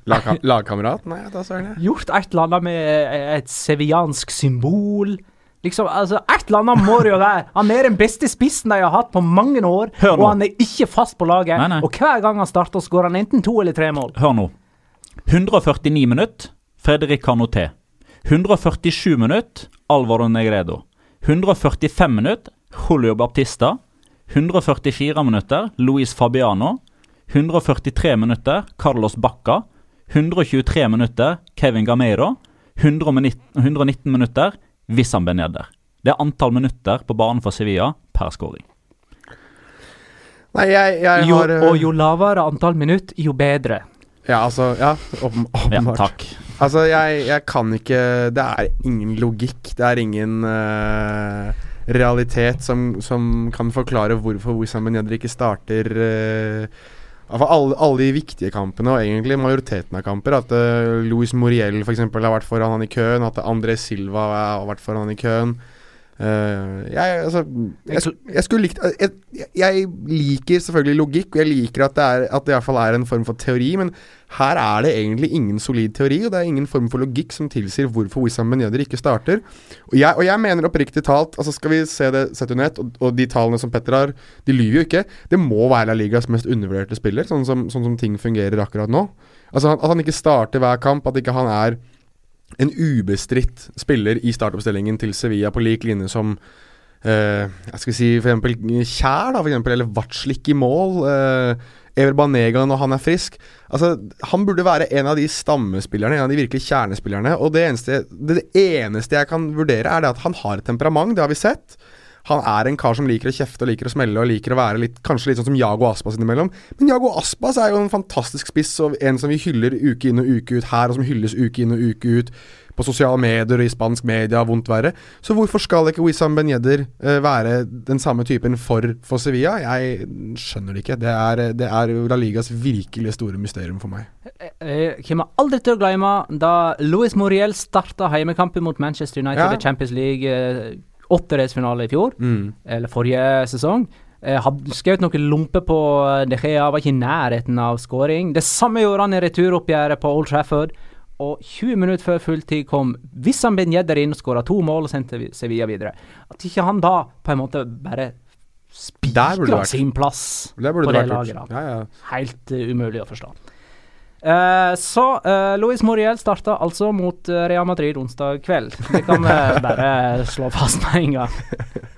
Lagkameraten, lagkamerat? Nei, da søren. Gjort et eller annet med et seviansk symbol. Liksom, altså, Et eller annet må det jo være. Han er den beste spissen de har hatt på mange år, og han er ikke fast på laget. Nei, nei. Og hver gang han starter, skårer han enten to eller tre mål. Hør nå. 149 minutt, Fredrik Canoté. 147 minutt, Alvaro Negredo. 145 minutt, Julio Baptista. 144 minutter, Luis Fabiano. 143 minutter, Carlos Bacca. 123 minutter, Kevin Gameiro. 119, 119 han ble Yedder. Det er antall minutter på banen for Sevilla per skåring. Nei, jeg, jeg Jo, har eh, og jo lavere antall minutt, jo bedre. Ja, altså Ja, åpenbart. Ja, takk. Altså, jeg, jeg kan ikke Det er ingen logikk. Det er ingen uh, realitet som, som kan forklare hvorfor Wissam Ben ikke starter uh, alle, alle de viktige kampene, og egentlig majoriteten av kamper. At uh, Luis Moriel f.eks. har vært foran han i køen. At André Silva har vært foran han i køen. Eh, jeg, altså, jeg, jeg skulle likt jeg, jeg, jeg liker selvfølgelig logikk, og jeg liker at det, er, at det i hvert fall er en form for teori, men her er det egentlig ingen solid teori, og det er ingen form for logikk som tilsier hvorfor Wissam Ben ikke starter. Og jeg, og jeg mener oppriktig talt, altså skal vi se det sett under ett, og, og de tallene som Petter har, de lyver jo ikke. Det må være La Ligas mest undervurderte spiller, sånn som, sånn som ting fungerer akkurat nå. Altså han, At han ikke starter hver kamp, at ikke han er en ubestridt spiller i startoppstillingen til Sevilla på lik linje som eh, jeg skal si for eksempel Kjær, da, for eksempel, eller Vatslik i mål. Eh, Ever Banega når han er frisk. Altså, Han burde være en av de stammespillerne, en av de virkelig kjernespillerne. Og det eneste, det eneste jeg kan vurdere, er det at han har et temperament. Det har vi sett. Han er en kar som liker å kjefte og liker å smelle og liker å være litt, kanskje litt sånn som Jago Aspas innimellom. Men Jago Aspas er jo en fantastisk spiss og en som vi hyller uke inn og uke ut her, og som hylles uke inn og uke ut på sosiale medier og i spansk media, vondt verre. Så hvorfor skal ikke Wissam Ben Yedder eh, være den samme typen for, for Sevilla? Jeg skjønner det ikke. Det er, det er La Ligas virkelig store mysterium for meg. Jeg kommer aldri til å glemme da Luis Moriel starta heimekampen mot Manchester United Ja. i Champions League eh, åttedelsfinale i fjor, Mm. eller forrige sesong. Eh, hadde skjøt noen lomper på eh, De Gea, var ikke i nærheten av skåring. Det samme gjorde han i returoppgjøret på Old Trafford. Og 20 minutter før fulltid kom Wissam Ben Yedder inn skåra to mål og sendte vi- Sevilla videre. At ikke han da på en måte bare spikra sin plass på det det laget. Ja, ja. Helt uh, umulig å forstå. Eh, så uh, Luis Moriel starta altså mot uh, Real Madrid onsdag kveld. Det kan vi bare slå fast med en gang.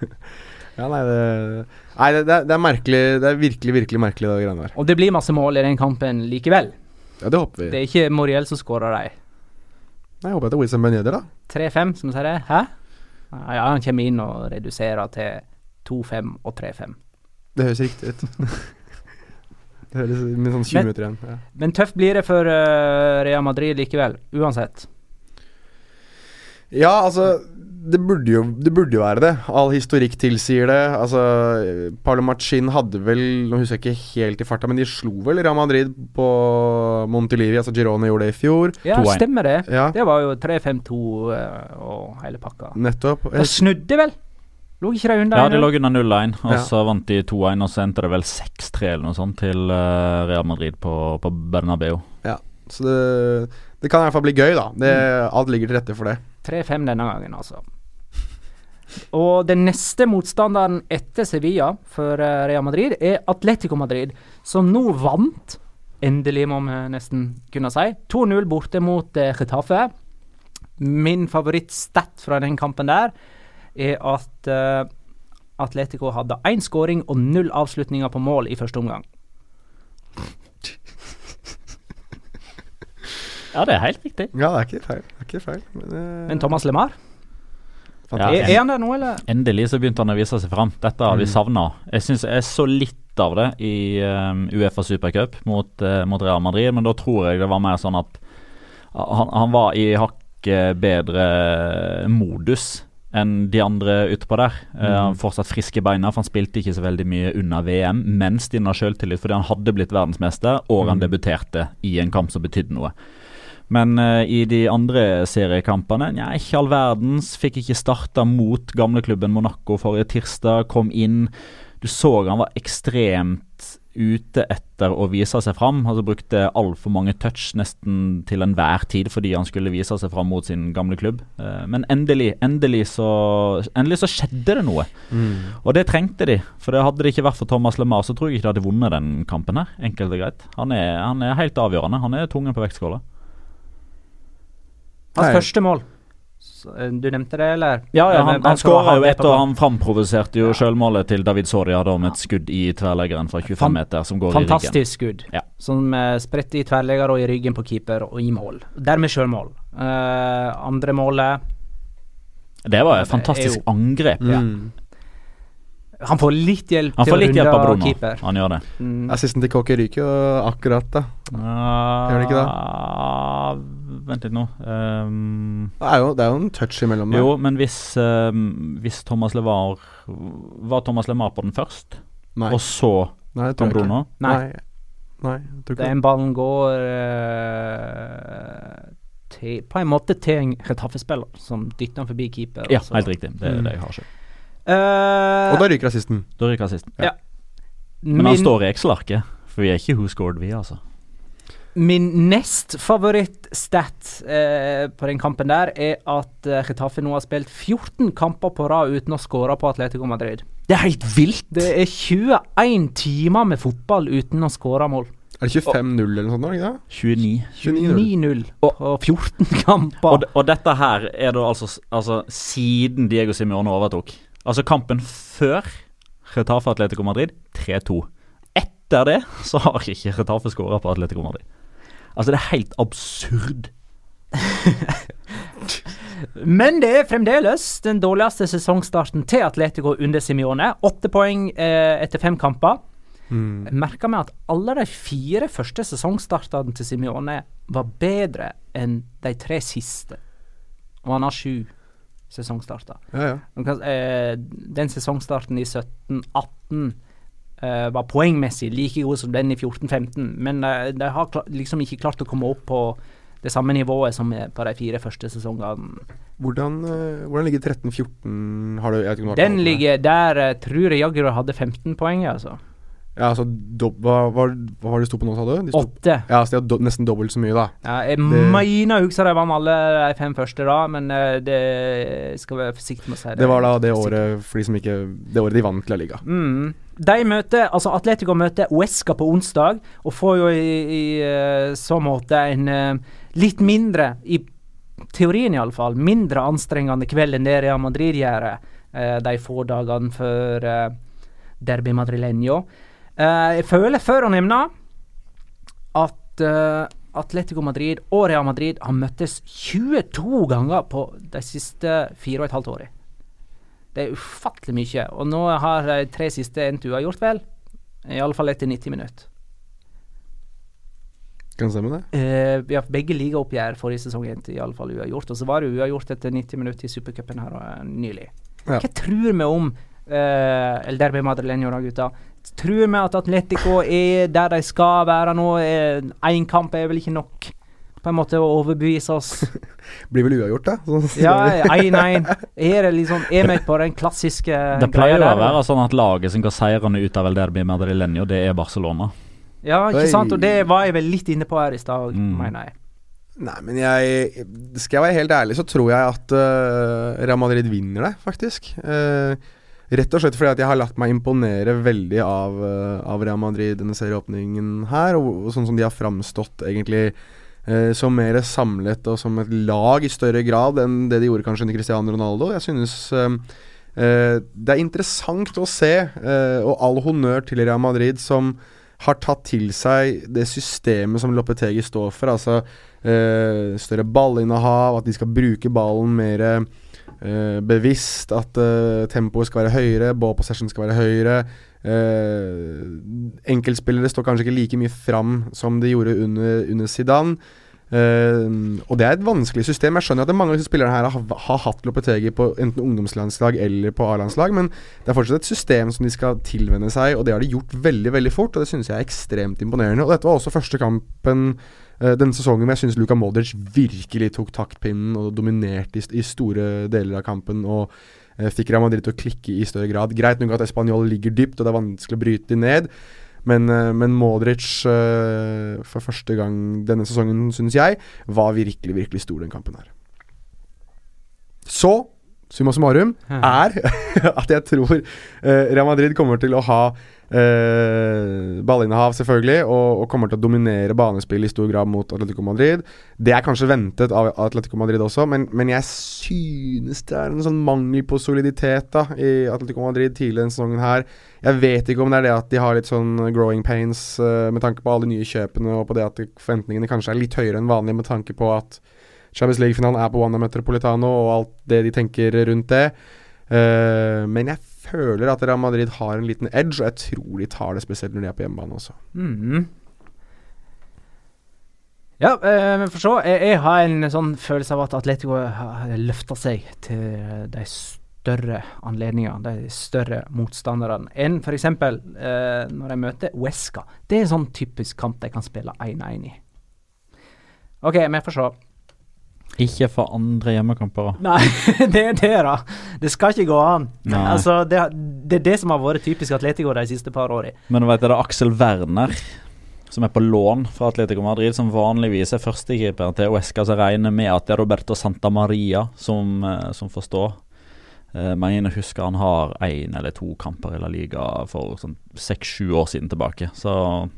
ja nei, det, nei det, det, er- er merkelig. Det er virkelig, virkelig merkelig, det greiene der. Og det blir masse mål i den kampen likevel. Ja, det håper vi. Det er ikke Moriel som skårer de. Nei, jeg håper at det er Wilson Ben da. 3-5, som sier det. Hæ? Ah, ja, han kommer inn og reduserer til 2-5 og 3-5. Det høres riktig ut. det høres med sånn 20 Men- minutter igjen. Ja. Men tøft blir det for uh, Real Madrid likevel, uansett. ja, altså det burde, jo, det burde jo være det. All historikk tilsier det. Altså, Palomachin hadde vel Nå husker jeg ikke helt i farta, men de slo vel Real Madrid på Montelivi. Altså Girone gjorde det i fjor. Ja, stemmer det. Ja, Det var jo 3-5-2 eh, og hele pakka. nettopp. Da snudde vel? Lå ikke de under? Ja, de lå under 0-1, og Ja. så vant de 2-1, og så endte det vel 6-3 eller noe sånt til eh, Real Madrid på, på Bernabeu. Så det, det kan i hvert fall bli gøy, da. Det, alt ligger til rette for det. 3-5 denne gangen, altså. Og den neste motstanderen etter Sevilla for eh, Real Madrid er Atletico Madrid, som nå vant, endelig må vi nesten kunne si, 2-0 borte mot uh, Getafe. Min favorittstat fra den kampen der er at uh, Atletico hadde én skåring og null avslutninger på mål i første omgang. Ja, det er helt riktig. Ja, det er ikke feil. Det er ikke feil men, det... Men Thomas LeMar, Ja, er, er han der nå, eller? Endelig så begynte han å vise seg fram. Dette har vi Mm. savna. Jeg syns jeg så litt av det i um, Uefa Supercup mot, uh, mot Real Madrid, men da tror jeg det var mer sånn at han, han var i hakket bedre modus enn de andre utpå der. Eh, han fortsatt friske beina, for han spilte ikke så veldig mye under VM, mens de har sjøltillit fordi han hadde blitt verdensmester, og han Mm. debuterte i en kamp som betydde noe. Men uh, i de andre seriekampene, nja, ikke all verdens. Fikk ikke starta mot gamleklubben Monaco forrige tirsdag. Kom inn. Du så han var ekstremt ute etter å vise seg fram. Altså Brukte altfor mange touch nesten til enhver tid fordi han skulle vise seg fram mot sin gamle klubb. Eh, men endelig, endelig så, endelig så skjedde det noe. Mm. Og det trengte de. For det hadde det ikke vært for Thomas LeMar, så tror jeg ikke de hadde vunnet den kampen her. Enkelt og greit. Han er, han er helt avgjørende. Han er tungen på vektskåla. Hans første mål. Eh, du nevnte det, eller? Ja, ja, han, han skåra jo det ett, på og plass. han framprovoserte jo Ja. selvmålet til David Soria da med et skudd i tverrleggeren fra 25 meter, som går i ryggen. Fantastisk skudd. Ja. Som uh, spretter i tverrlegger og i ryggen på keeper og i mål. Dermed selvmål. Uh, andre målet Det var et det fantastisk jo- angrep. Mm. Han får litt hjelp Han til får å litt hjelp av Bruno. keeper. Han gjør det. Mm. Assisten til Kokke ryker jo akkurat, da. Gjør han ikke det? Vent litt nå. Um, Det er jo, det er jo en touch imellom der. jo, men hvis, um, hvis Thomas LeVar Var Thomas LeMar på den først, Nei, og så Nei Tom. Bruno? Nei. Nei. Nei. Den ballen går uh, til, på en måte til en Retafe-spiller som dytter han forbi keeper. Ja, helt riktig. Det er Mm. det jeg har selv. Uh, Og da ryker assisten. Da ryker assisten. Ja. Men han min, står i Excel-arket, for vi er ikke Who Scored, vi, altså. Min nest favoritt-stat eh, på den kampen der er at Getafe nå har spilt 14 kamper på rad uten å skåre på Atletico Madrid. Det er helt vilt! Det er 21 timer med fotball uten å skåre mål. Er det 25-0 eller noe sånt? ikke det? 29. 29-0. og, og 14 kamper. Og, og dette her er da altså, altså siden Diego Simione overtok. Altså kampen før Retafe Atletico Madrid 3-2. Etter det så har ikke Retafe skåra på Atletico Madrid. Altså det er helt absurd. Men det er fremdeles den dårligste sesongstarten til Atletico under Simione. Åtte poeng eh, etter fem kamper. Mm. Merka meg at alle de fire første sesongstartene til Simione var bedre enn de tre siste. Og han har sju sesongstarter. Ja, ja. Eh, Den sesongstarten i 17-18 eh, var poengmessig like god som den i 14-15, men uh, de har kla liksom ikke klart å komme opp på det samme nivået som på de fire første sesongene. Hvordan, uh, hvordan ligger 13-14 Har du jeg vet ikke om du har Den ligger der uh, tror jeg jaggu hadde 15 poeng, altså. Ja, altså do, hva, hva, hva var det de sto på nå, sa du? Åtte. ja, så de har do nesten dobbelt så mye, da. Ja, jeg Det- mener jeg husker de vant alle de fem første da, men det skal være forsiktig med å si det. Det var da det året for de som ikke Det året de vant La Liga. Mm. De møter, altså Atletico møter Uesca på onsdag, og får jo i, i eh, så måte en eh, litt mindre, i teorien iallfall, mindre anstrengende kveld enn det Real Madrid gjør eh, de få dagene før Derby Madrileño. Jeg føler før å nevne at Atletico Madrid og Real Madrid har møttes 22 ganger på de siste fire og et halvt årene. Det er ufattelig mye. Og nå har de tre siste endt gjort vel? Iallfall etter 90 minutter. Kan stemme det? Uh, vi har begge ligaoppgjør forrige sesong endte iallfall uavgjort. Og så var det uavgjort etter 90 minutter i supercupen her uh, nylig. Ja. Hva tror vi om uh, El Derby Madrileño, da, gutta? Tror vi at Atletico er der de skal være nå? Én kamp er vel ikke nok? På en måte å overbevise oss. Blir vel uavgjort, da. Så, Ja, 1-1. Er det liksom Er vi på den klassiske Det pleier jo å være sånn at laget som går seirende ut av El Derbi Madrileño, det er Barcelona. Ja, ikke Oi. sant? Og det var jeg vel litt inne på her i stad, Mm. mener jeg. Nei, men jeg Skal jeg være helt ærlig, så tror jeg at uh, Real Madrid vinner det, faktisk. Uh, rett og slett fordi at jeg har latt meg imponere veldig av, uh, av Real Madrid denne serieåpningen her, og, og sånn som de har framstått egentlig som mer samlet og som et lag i større grad enn det de gjorde kanskje under Cristiano Ronaldo. Jeg synes eh, eh, det er interessant å se, eh, og all honnør til Real Madrid som har tatt til seg det systemet som Lopetegi står for. Altså eh, større ballinnehav, at de skal bruke ballen mer eh, bevisst. At eh, tempoet skal være høyere, ball possession skal være høyere. Eh, enkeltspillere står kanskje ikke like mye fram som de gjorde under, under Zidane. Uh, og det er et vanskelig system. Jeg skjønner at mange av disse spillerne her har, har hatt Lopetegi på enten ungdomslandslag eller på A-landslag, men det er fortsatt et system som de skal tilvenne seg, og det har de gjort veldig veldig fort. Og det synes jeg er ekstremt imponerende. Og dette var også første kampen uh, denne sesongen hvor jeg syns Luka Modric virkelig tok taktpinnen og dominerte i, i store deler av kampen. og Fikk Real Madrid til å klikke i større grad. Greit nok at Español ligger dypt, og det er vanskelig å bryte dem ned. Men, uh, men Modric, uh, for første gang denne sesongen, synes jeg, var virkelig, virkelig stor den kampen her. Så, summa summarum, er at jeg tror uh, Real Madrid kommer til å ha Uh, ballinnehav, selvfølgelig, og, og, kommer til å dominere banespill i stor grad mot Atletico Madrid. Det er kanskje ventet av Atletico Madrid også, men, men jeg synes det er en sånn mangel på soliditet da i Atletico Madrid tidligere denne sesongen her. Jeg vet ikke om det er det at de har litt sånn growing pains uh, med tanke på alle de nye kjøpene, og på det at forventningene kanskje er litt høyere enn vanlig med tanke på at Champions League-finalen er på Wanda Metropolitano, og alt det de tenker rundt det. Uh, men jeg føler at Real Madrid har en liten edge, og jeg tror de tar det spesielt når de er på hjemmebane også. Mm. Ja, vi men for så. Jeg, jeg, har en sånn følelse av at Atletico løfta seg til de større anledningene, de større motstanderne, enn f.eks. Eh, når de møter Uesca. Det er en sånn typisk kamp de kan spille 1-1 i. OK, vi får se. Ikke for andre hjemmekamper. Nei, det er det, da. Det skal ikke gå an. Altså, det, det, er det som har vært typisk Atletico de siste par årene. Men du vet det er Aksel Werner som er på lån fra Atletico Madrid, som vanligvis er førstekeeperen til Oesca, som regner med at det er Roberto Santa Maria som, eh, som får stå. Uh, jeg husker han har én eller to kamper i La Liga for sånn seks-sju år siden tilbake. Så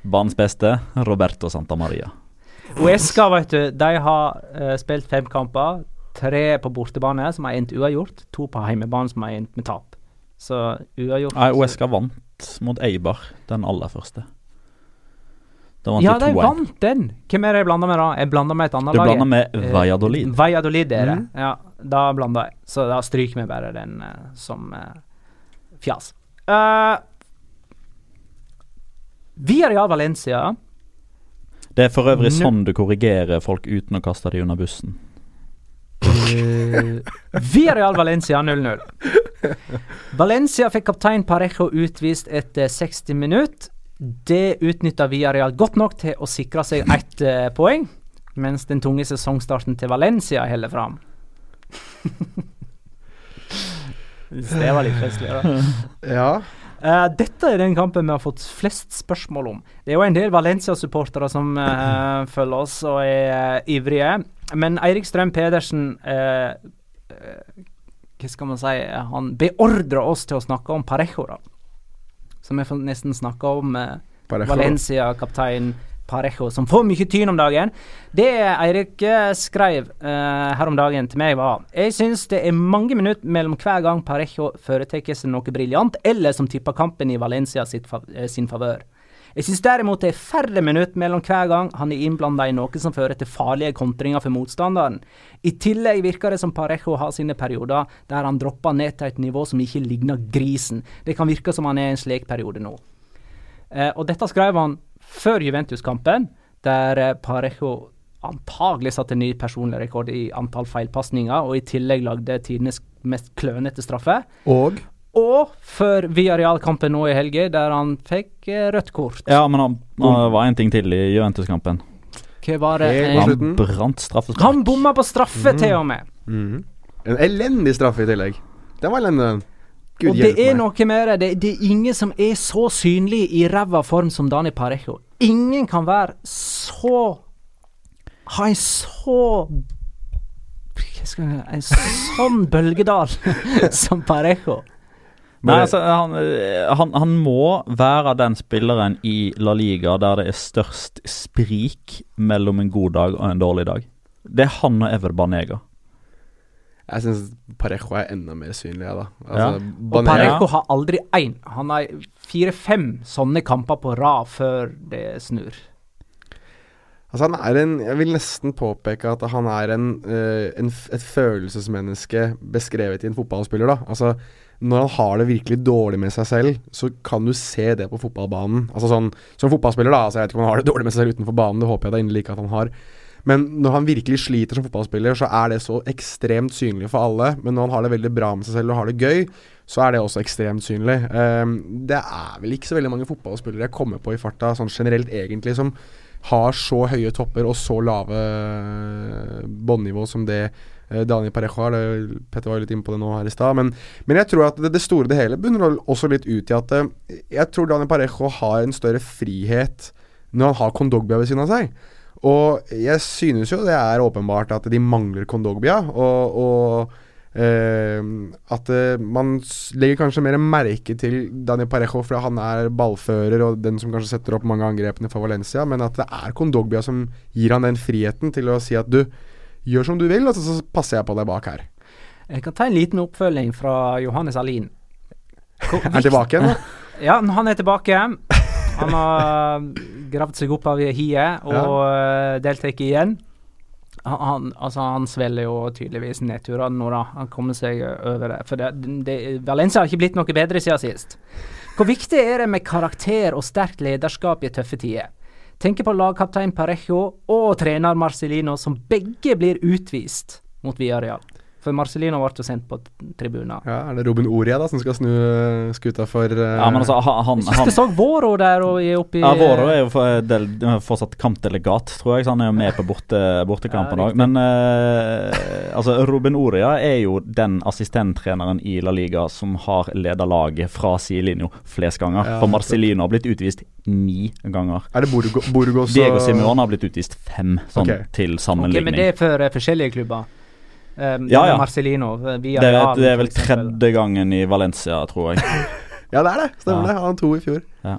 banens beste, Roberto Santa Maria. Uesca, vet du, de har uh, spilt fem kamper. Tre på bortebane, som har endt uavgjort. To på hjemmebane, som har endt med tap. Så uavgjort Nei, Uesca vant mot Eibar, den aller første. Vant ja, de vant den! Hvem er det jeg blanda med da? Jeg blanda med et annet lag. Du blanda med uh, Valladolid. Valladolid er det. Mm. Ja, da blanda jeg. Så da stryker vi bare den uh, som fjas. Uh, Via Real Valencia det er for øvrig sånn du korrigerer folk uten å kaste dem under bussen. Uh, via Real Valencia 0-0. Valencia fikk kaptein Parejo utvist etter 60 minutter. Det utnytta Real godt nok til å sikre seg ett uh, poeng, mens den tunge sesongstarten til Valencia holder fram. det var litt festlig, da. Ja. Uh, dette er den kampen vi har fått flest spørsmål om. Det er jo en del Valencia-supportere som uh, følger oss og er uh, ivrige. Men Eirik Strøm Pedersen Hva skal man si Han beordrer oss til å snakke om Parejo, da. Som vi får nesten snakke om. Valencia-kaptein Parejo, som får mye tyn om dagen. Det Eirik skrev uh, her om dagen til meg, var Jeg syns det er mange minutter mellom hver gang Parejo foretar seg noe briljant, eller som tipper kampen i Valencia sitt, uh, sin favør. Jeg syns derimot det er færre minutter mellom hver gang han er innblanda i noe som fører til farlige kontringer for motstanderen. I tillegg virker det som Parejo har sine perioder der han dropper ned til et nivå som ikke ligner grisen. Det kan virke som han er i en slik periode nå. og dette skrev han før Juventus-kampen, der eh, Parejo antagelig satte ny personlig rekord i antall feilpasninger, og i tillegg lagde tidenes mest klønete straffe. Og? Og før Villarreal-kampen nå i helga, der han fikk eh, rødt kort. Ja, men han, han var en ting til i Juventus-kampen. Hva var det? Han brant straffespark. Han bomma på straffe, mm. til og med. Mm. En elendig straffe i tillegg. Den var elendig, den. Gud, og det er noe med det. det. er ingen som er så synlig i ræva form som Dani Parejo. Ingen kan være så Ha en så En sånn bølgedal som Parejo. Nei, altså, han, han, han, må være den spilleren i La Liga der det er størst sprik mellom en god dag og en dårlig dag. Det er han og Ever Banega. Jeg syns Parejo er enda mer synlig, jeg, da. Ja. Altså, Og Parejo har aldri én. Han har fire-fem sånne kamper på rad før det snur. Altså han er en Jeg vil nesten påpeke at han er en, uh, en, et følelsesmenneske beskrevet i en fotballspiller. da Altså Når han har det virkelig dårlig med seg selv, så kan du se det på fotballbanen. Altså sånn Som fotballspiller, da. Altså Jeg vet ikke om han har det dårlig med seg selv utenfor banen, det håper jeg da inderlig ikke at han har. Men når han virkelig sliter som fotballspiller, så er det så ekstremt synlig for alle. Men når han har det veldig bra med seg selv og har det gøy, så er det også ekstremt synlig. Ehm, det er vel ikke så veldig mange fotballspillere jeg kommer på i farta, sånn generelt egentlig, som har så høye topper og så lave eh, båndnivå som det eh, Daniel Parejo har. Petter var jo litt inne på det nå her i stad. Men, men jeg tror at det, det store det hele bunner også litt ut i at eh, jeg tror Daniel Parejo har en større frihet når han har Kondogbia ved siden av seg. Og jeg synes jo det er åpenbart at de mangler Kondogbia, og, og eh, at eh, man legger kanskje mer merke til Daniel Parejo fordi han er ballfører og den som kanskje setter opp mange angrepene for Valencia, men at det er Kondogbia som gir han den friheten til å si at du gjør som du vil, og så, passer jeg på deg bak her. Jeg kan ta en liten oppfølging fra Johannes Alin. Er han tilbake igjen? Ja, han er tilbake. Han har gravd seg opp av hiet og ja. deltar igjen. Han, han, altså han svelger jo tydeligvis nedturene nå, da. Han kommer seg over det. For det, det, Valencia har ikke blitt noe bedre siden sist. Hvor viktig er det med karakter og sterkt lederskap i tøffe tider? Tenker på lagkaptein Parejo og trener Marcelino, som begge blir utvist mot Villarreal. For Marcelino ble jo sendt på tribunen. Ja, Er det Robin Oria da som skal snu eh, skuta for uh, Ja, men altså, han, han, han jeg så Våro der og er oppe ja, Våro er jo for, del, fortsatt kampdelegat, tror jeg, så han er jo med på borte, bortekampen Ja. Men uh, altså, Robin Oria er jo den assistenttreneren i La Liga som har leda laget fra sidelinja flest ganger. Ja, for Marcelino har blitt utvist ni ganger. Er det Borgo Burgos Diego Simeone har blitt utvist fem, sånn Ok. til sammenligning. Okay, men det er for uh, forskjellige klubber. Um, Ja, ja. Marcelino, eh, via det, Real, det er vel tredje gangen i Valencia, tror jeg. Ja, det er det. Stemmer Ja. det. Han to i fjor. Ja,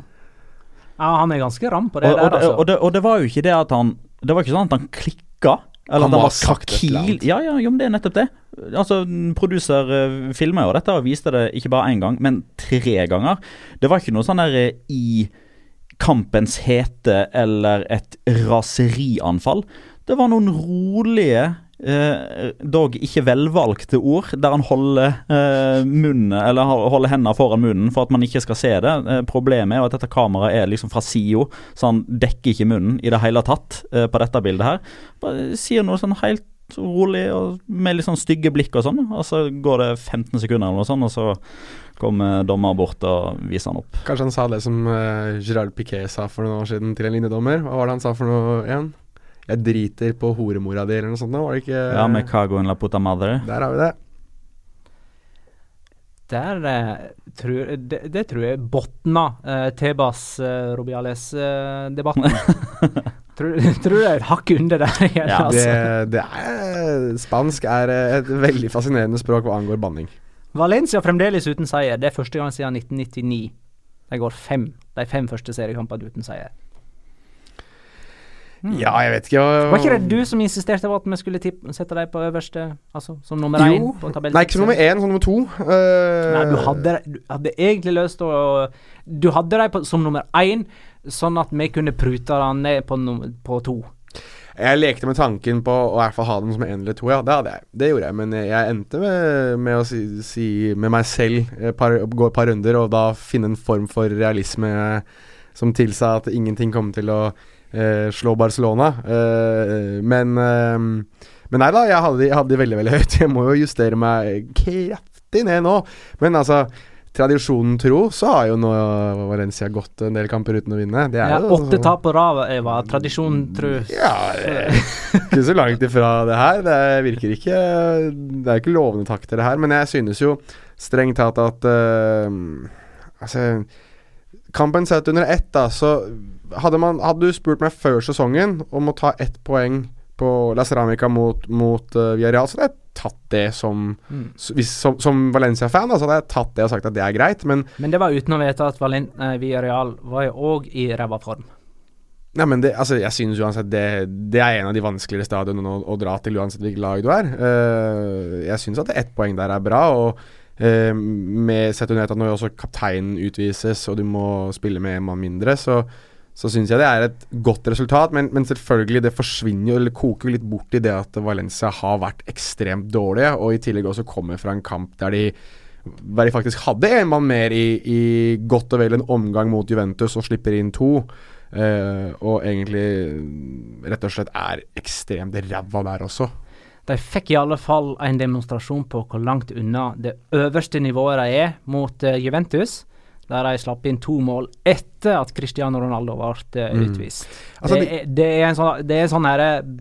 han er ganske ram på det og, der, og, det, altså. og, det, og det var jo ikke det at han Det var ikke sånn at han klikka. Eller Han at han var kakil. Ja, ja, jo, men det er nettopp det. Altså, Produser uh, filma jo dette og viste det ikke bare én gang, men tre ganger. Det var ikke noe sånn der uh, i kampens hete eller et raserianfall. Det var noen rolige eh, dog ikke velvalgte ord, der han holder eh, munnen holder hendene foran munnen for at man ikke skal se det. Eh, problemet er jo at dette kameraet er liksom fra sida, så han dekker ikke munnen i det hele tatt eh, på dette bildet her. Bare sier noe sånn helt rolig og med litt sånn stygge blikk og sånn, og så går det 15 sekunder eller noe sånt, og så kommer dommer bort og viser han opp. Kanskje han sa det som uh, Gerard Piquet sa for noen år siden til en linjedommer. Hva var det han sa for noe igjen? Jeg driter på horemora di, eller noe sånt. Var det ikke Ja, med Cago en la puta madre. Der har vi det. Der uh, tror, det, det tror jeg botna uh, Tebas uh, Robiales-debatten. tror, tror det er et hakk under der igjen, Ja, det, altså. det er Spansk er eh, et veldig fascinerende språk hva angår banning. Valencia fremdeles uten seier. Det er første gang siden 1999. De går fem, de fem første seriekampene uten seier. Hmm. Ja, jeg vet ikke hva Var ikke det du som insisterte på at vi skulle tippe, sette deg på øverste, altså som nummer én på tabellen? Nei, ikke som nummer én, som nummer to. Uh... Nei, du hadde, du hadde egentlig lyst til å Du hadde dem som nummer én, sånn at vi kunne prute dem ned på, nummer på to. Jeg lekte med tanken på å i hvert fall ha dem som én eller to, ja. Det hadde jeg. Det gjorde jeg. Men jeg endte med, med å si, si med meg selv par, gå et par runder, og da finne en form for realisme som tilsa at ingenting kom til å eh, slå Barcelona. Eh, men eh, Men nei da, jeg hadde, de- jeg hadde de veldig, veldig høyt. Jeg må jo justere meg kraftig ned nå. Men altså Tradisjonen tro, så har jo nå Valencia gått en del kamper uten å vinne. Det er Ja, jo åtte tap på rad Eva. var tro. tru. ja, det ikke så langt ifra det her. Det virker ikke Det er ikke lovende takter, det her. Men jeg synes jo strengt tatt at eh, Altså Kampen sett under ett, da, så hadde, man, hadde du spurt meg før sesongen om å ta ett poeng på La Ceramica mot, mot uh, Villarreal, så hadde jeg tatt det som Mm. hvis, Som, som Valencia-fan, altså, så hadde jeg tatt det og sagt at det er greit, men Men det var uten å vite at Valen eh, Villarreal var jo òg i ræva form. Nei, men det, altså, jeg synes uansett det, det er en av de vanskeligere stadionene å, å dra til, uansett hvilket lag du er. Uh, jeg syns at ett poeng der er bra. og uh, med sett under at når også kapteinen utvises, og du må spille med en mann mindre, så, så syns jeg det er et godt resultat. Men, men, selvfølgelig, det forsvinner jo, eller koker litt bort i det at Valencia har vært ekstremt dårlige, og i tillegg også kommer fra en kamp der de der de faktisk hadde en mann mer i, i godt og vel en omgang mot Juventus og slipper inn to. Eh, og egentlig rett og slett er ekstremt ræva der også. De fikk i alle fall en demonstrasjon på hvor langt unna det øverste nivået de er mot uh, Juventus. Der de slapp inn to mål etter at Cristiano Ronaldo ble uh, utvist. Mm. Altså, det, er, det, er en sånn, det er sånn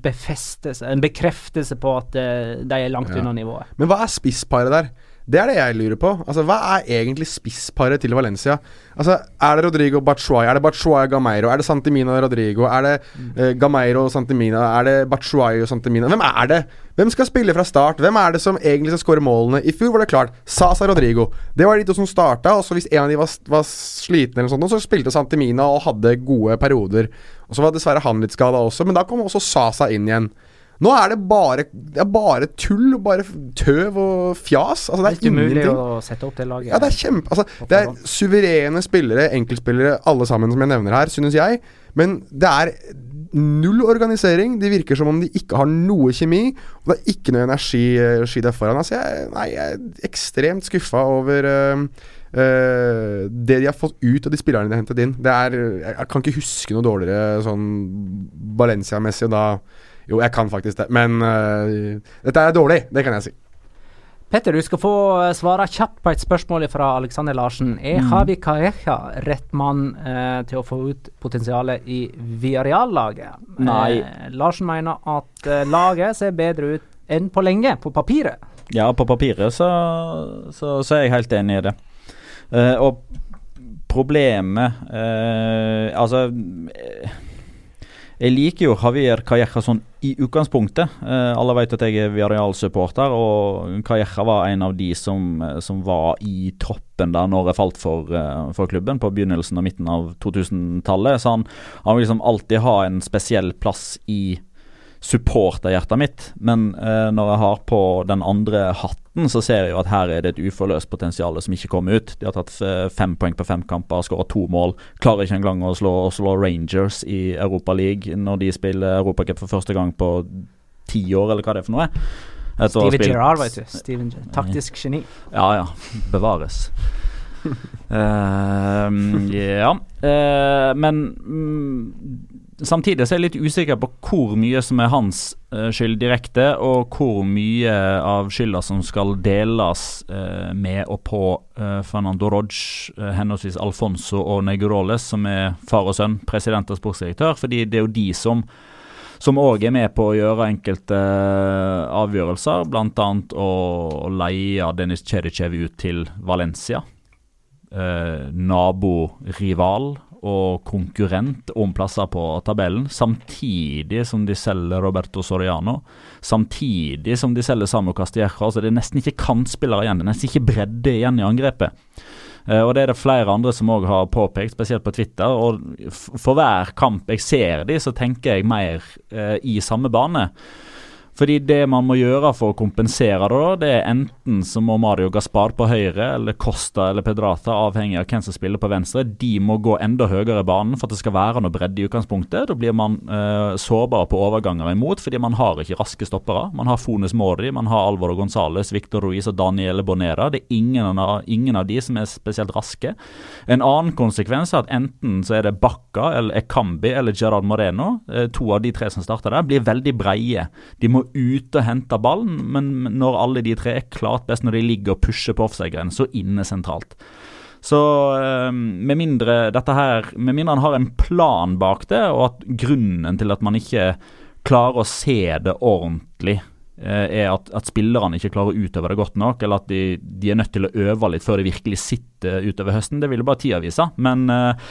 befestelse, en bekreftelse på at de er langt ja. unna nivået. Men hva er spissparet der? Det er det jeg lurer på. Altså, Hva er egentlig spissparet til Valencia? Altså, Er det Rodrigo Bachuay? Er det Bachuay og Gameiro? Er det Santimina og Rodrigo? Er det eh, Gameiro og Santimina? Er det Bachuay og Santimina? Hvem er det? Hvem skal spille fra start? Hvem er det som egentlig skal skåre målene? I fjor var det klart. Sasa Rodrigo. Det var de to som starta. Og så hvis en av de var, var sliten, eller sånt, så spilte Santimina og hadde gode perioder. Og Så var dessverre han litt skada også, men da kom også Sasa inn igjen. Nå er det bare, det er bare tull, bare tøv og fjas. Altså, det er ikke umulig å sette opp det laget. Ja, det er kjempe altså, Det er suverene spillere, enkeltspillere, alle sammen som jeg nevner her, synes jeg. Men det er null organisering. De virker som om de ikke har noe kjemi. Og det er ikke noe energi uh, der foran. Altså, jeg, nei, jeg er ekstremt skuffa over uh, uh, det de har fått ut av de spillerne de har hentet inn. Det er, jeg, jeg kan ikke huske noe dårligere sånn Valencia-messig. Og da jo, jeg kan faktisk det, men uh, dette er dårlig, det kan jeg si. Petter, du skal få eh, svare kjapt på et spørsmål fra Alexander Larsen. Er mm. Havi Kaeha rett mann eh, til å få ut potensialet i Viareal-laget? Nei. Eh, Larsen mener at eh, laget ser bedre ut enn på lenge, på papiret. Ja, på papiret så, så, så er jeg helt enig i det. Uh, og problemet uh, Altså jeg liker jo Javier Calleja sånn i utgangspunktet. Eh, alle vet at jeg er Viareal-supporter, og Calleja var en av de som, eh, som, var i troppen da når jeg falt for, uh, for, klubben på begynnelsen og midten av 2000-tallet. Så han, han vil liksom alltid ha en spesiell plass i supporterhjertet mitt, men uh, når jeg har på den andre hatten, så ser jeg jo at her er det et uforløst potensial som ikke kommer ut. De har tatt uh, fem poeng på fem kamper, skåra to mål. Klarer ikke engang å slå, å slå Rangers i Europa League når de spiller Europacup for første gang på ti år, eller hva det er for noe. Steven Gerrard, vet du. Steven, taktisk geni. Ja ja, bevares. uh, ja, uh, men mm, Samtidig så er jeg litt usikker på hvor mye som er hans uh, skyld direkte, og hvor mye av skylda som skal deles uh, med og på uh, Fernando Roge, henholdsvis Alfonso og Negroles, som er far og sønn, president og sportsdirektør. fordi det er jo de som som òg er med på å gjøre enkelte avgjørelser, bl.a. å leie Denis Cedicev ut til Valencia. Eh, naborival og konkurrent om plasser på tabellen, samtidig som de selger Roberto Soriano. Samtidig som de selger Samu Castilleja. Altså det er nesten ikke kantspillere igjen. Det er nesten ikke bredde igjen i angrepet. Uh, og Det er det flere andre som òg har påpekt, spesielt på Twitter. og For hver kamp jeg ser de, så tenker jeg mer eh, i samme bane. Fordi det man må gjøre for å kompensere det, det er enten så må Mario Gaspar på høyre, eller Costa eller Pedrata, avhengig av hvem som spiller på venstre. De må gå enda høyere i banen for at det skal være noe bredde i utgangspunktet. Da blir man eh, sårbar på overganger imot, fordi man har ikke raske stoppere. Man har Fones Mori, man har Alvaro Gonzales, Victor Ruiz og Daniele Bonera. Det er ingen av, ingen av de som er spesielt raske. En annen konsekvens er at enten så er det Bakka eller Ekambi eller Gerard Moreno, eh, to av de tre som starter der, blir veldig breie. De må ut og hente ballen, men når alle de tre er klart best når de ligger og pusher på offside-grensa inne sentralt. Så eh, med mindre dette her Med mindre han har en plan bak det, og at grunnen til at man ikke klarer å se det ordentlig er at, at, spillerne ikke klarer å utøve det godt nok, eller at de, de, er nødt til å øve litt før de virkelig sitter utover høsten. Det vil jo bare tida vise. Men eh,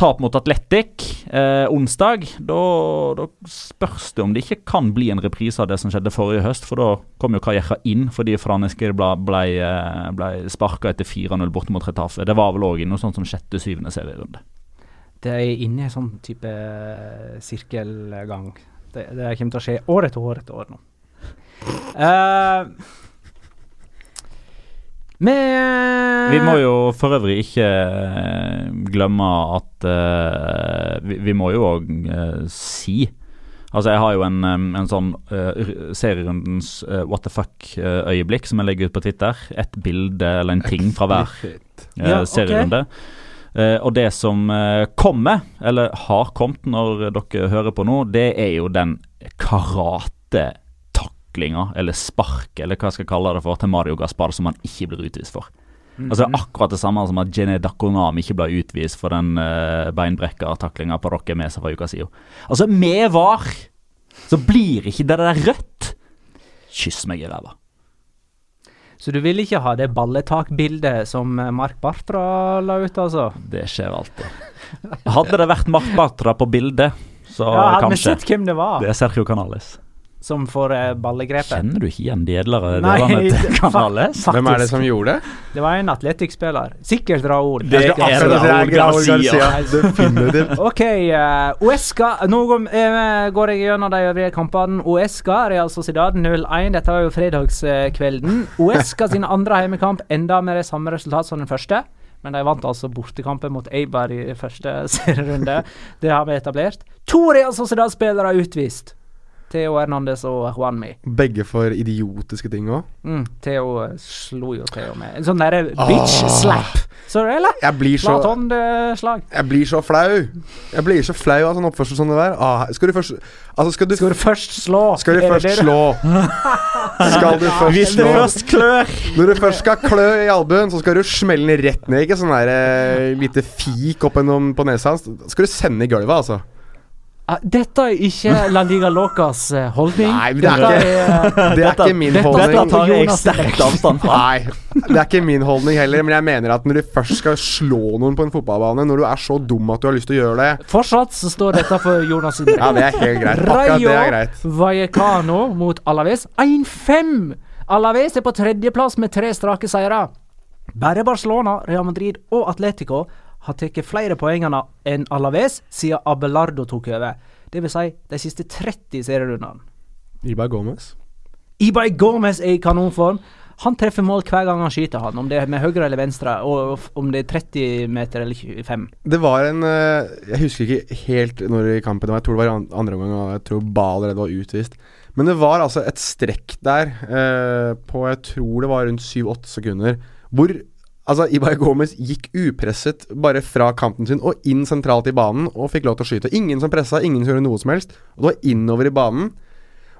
tap mot Atletic eh, onsdag, da spørs det om det ikke kan bli en reprise av det som skjedde forrige høst. For da kom jo Kajeha inn fordi Franesker ble, ble, ble sparka etter 4-0 borte mot Retafe. Det var vel òg noe sånt som sjette-syvende serierunde. Det er inne i en sånn type eh, sirkelgang. Det, det kommer til å skje år etter år etter år nå. Eh, vi Vi må jo for øvrig ikke eh, glemme at uh, vi, vi må jo òg si Altså, jeg har jo en, en sånn uh, serierundens uh, what the fuck-øyeblikk som jeg legger ut på Twitter. Et bilde eller en ting fra hver Ja, serierunde. Eh, og det som kommer, eller har kommet når dere hører på nå, det er jo den karatetaklinga, eller sparket, eller hva jeg skal kalle det for, til Mario Gaspar som han ikke blir utvist for. Altså Det er Akkurat det samme som at Jenny Dakonam ikke ble utvist for den uh, beinbrekkertaklinga på Rocket Mesa for uka siden. Altså, med VAR så blir ikke det der rødt. Kyss meg i ræva. Så du vil ikke ha det balletakbildet som eh, Mark Bartra la ut, altså? Det skjer alltid. Hadde det vært Mark Bartra på bildet, så ja, hadde vi kanskje. sett hvem det var Det er Sergio Canales. Som får eh, ballegrepet? Kjenner du ikke igjen de edlere delene til Canales? Hvem er det som gjorde det? Det var en Atletics-spiller. Sikkert Raúl. Det er Raúl Garcia. Definitivt. OK, uh, Uesca Nå går, eh, går jeg gjennom de øvrige kampene. Uesca, Real Sociedad 0-1. Dette var jo fredagskvelden. Uesca sin andre heimekamp enda med det samme resultat som den første. Men de vant altså bortekampen mot Eibar i første serierunde. Det har vi etablert. To Real Sociedad-spillere er utvist. Theo Hernandez og Juanmi. Begge for idiotiske ting òg. Mm, Theo eh, slo jo Theo med en sånn derre bitch slap. Så eller? Jeg blir så Platon-slag. Jeg blir så flau. Jeg blir så flau av sånn oppførsel som det der. Ah, skal du først Altså, skal du, Skal du først slå? skal du først slå Skal du først Hvis slå først klør Når du først skal klø i albuen, så skal du smelle den rett ned. Ikke sånn der eh, lite fik opp gjennom på nesa hans. Skal du sende i gulvet, altså. Ah, Dette er ikke La Liga Locas eh, holdning. Nei, men det er ikke- er, Det er ikke min holdning. Dette tar jeg Jonas sterkt avstand fra. Nei, det er ikke min holdning heller, men jeg mener at når du først skal slå noen på en fotballbane, når du er så dum at du har lyst til å gjøre det Fortsatt så står dette for Jonas sin Ja, det er helt greit. Akkurat det er greit. Vallecano mot Alaves 1-5. Alaves er på tredjeplass med tre strake seire. Bare Barcelona, Real Madrid og Atletico har tatt flere poeng enn Alaves siden Abelardo tok over. Det vil si de siste 30 serierundene. Ibar Gomez. Ibai Gomez er i kanonform. Han treffer mål hver gang han skyter, han. Om det er med høyre eller venstre, og om det er 30 meter eller 25. Det var en eh, Jeg husker ikke helt når i kampen det var. Jeg tror det var i andre omgang, og jeg tror Ba allerede var utvist. Men det var altså et strekk der eh, på jeg tror det var rundt 7-8 sekunder, hvor altså Ibai Gomez gikk upresset bare fra kanten sin og inn sentralt i banen og fikk lov til å skyte. Ingen som pressa, ingen som gjorde noe som helst. Og det var innover i banen.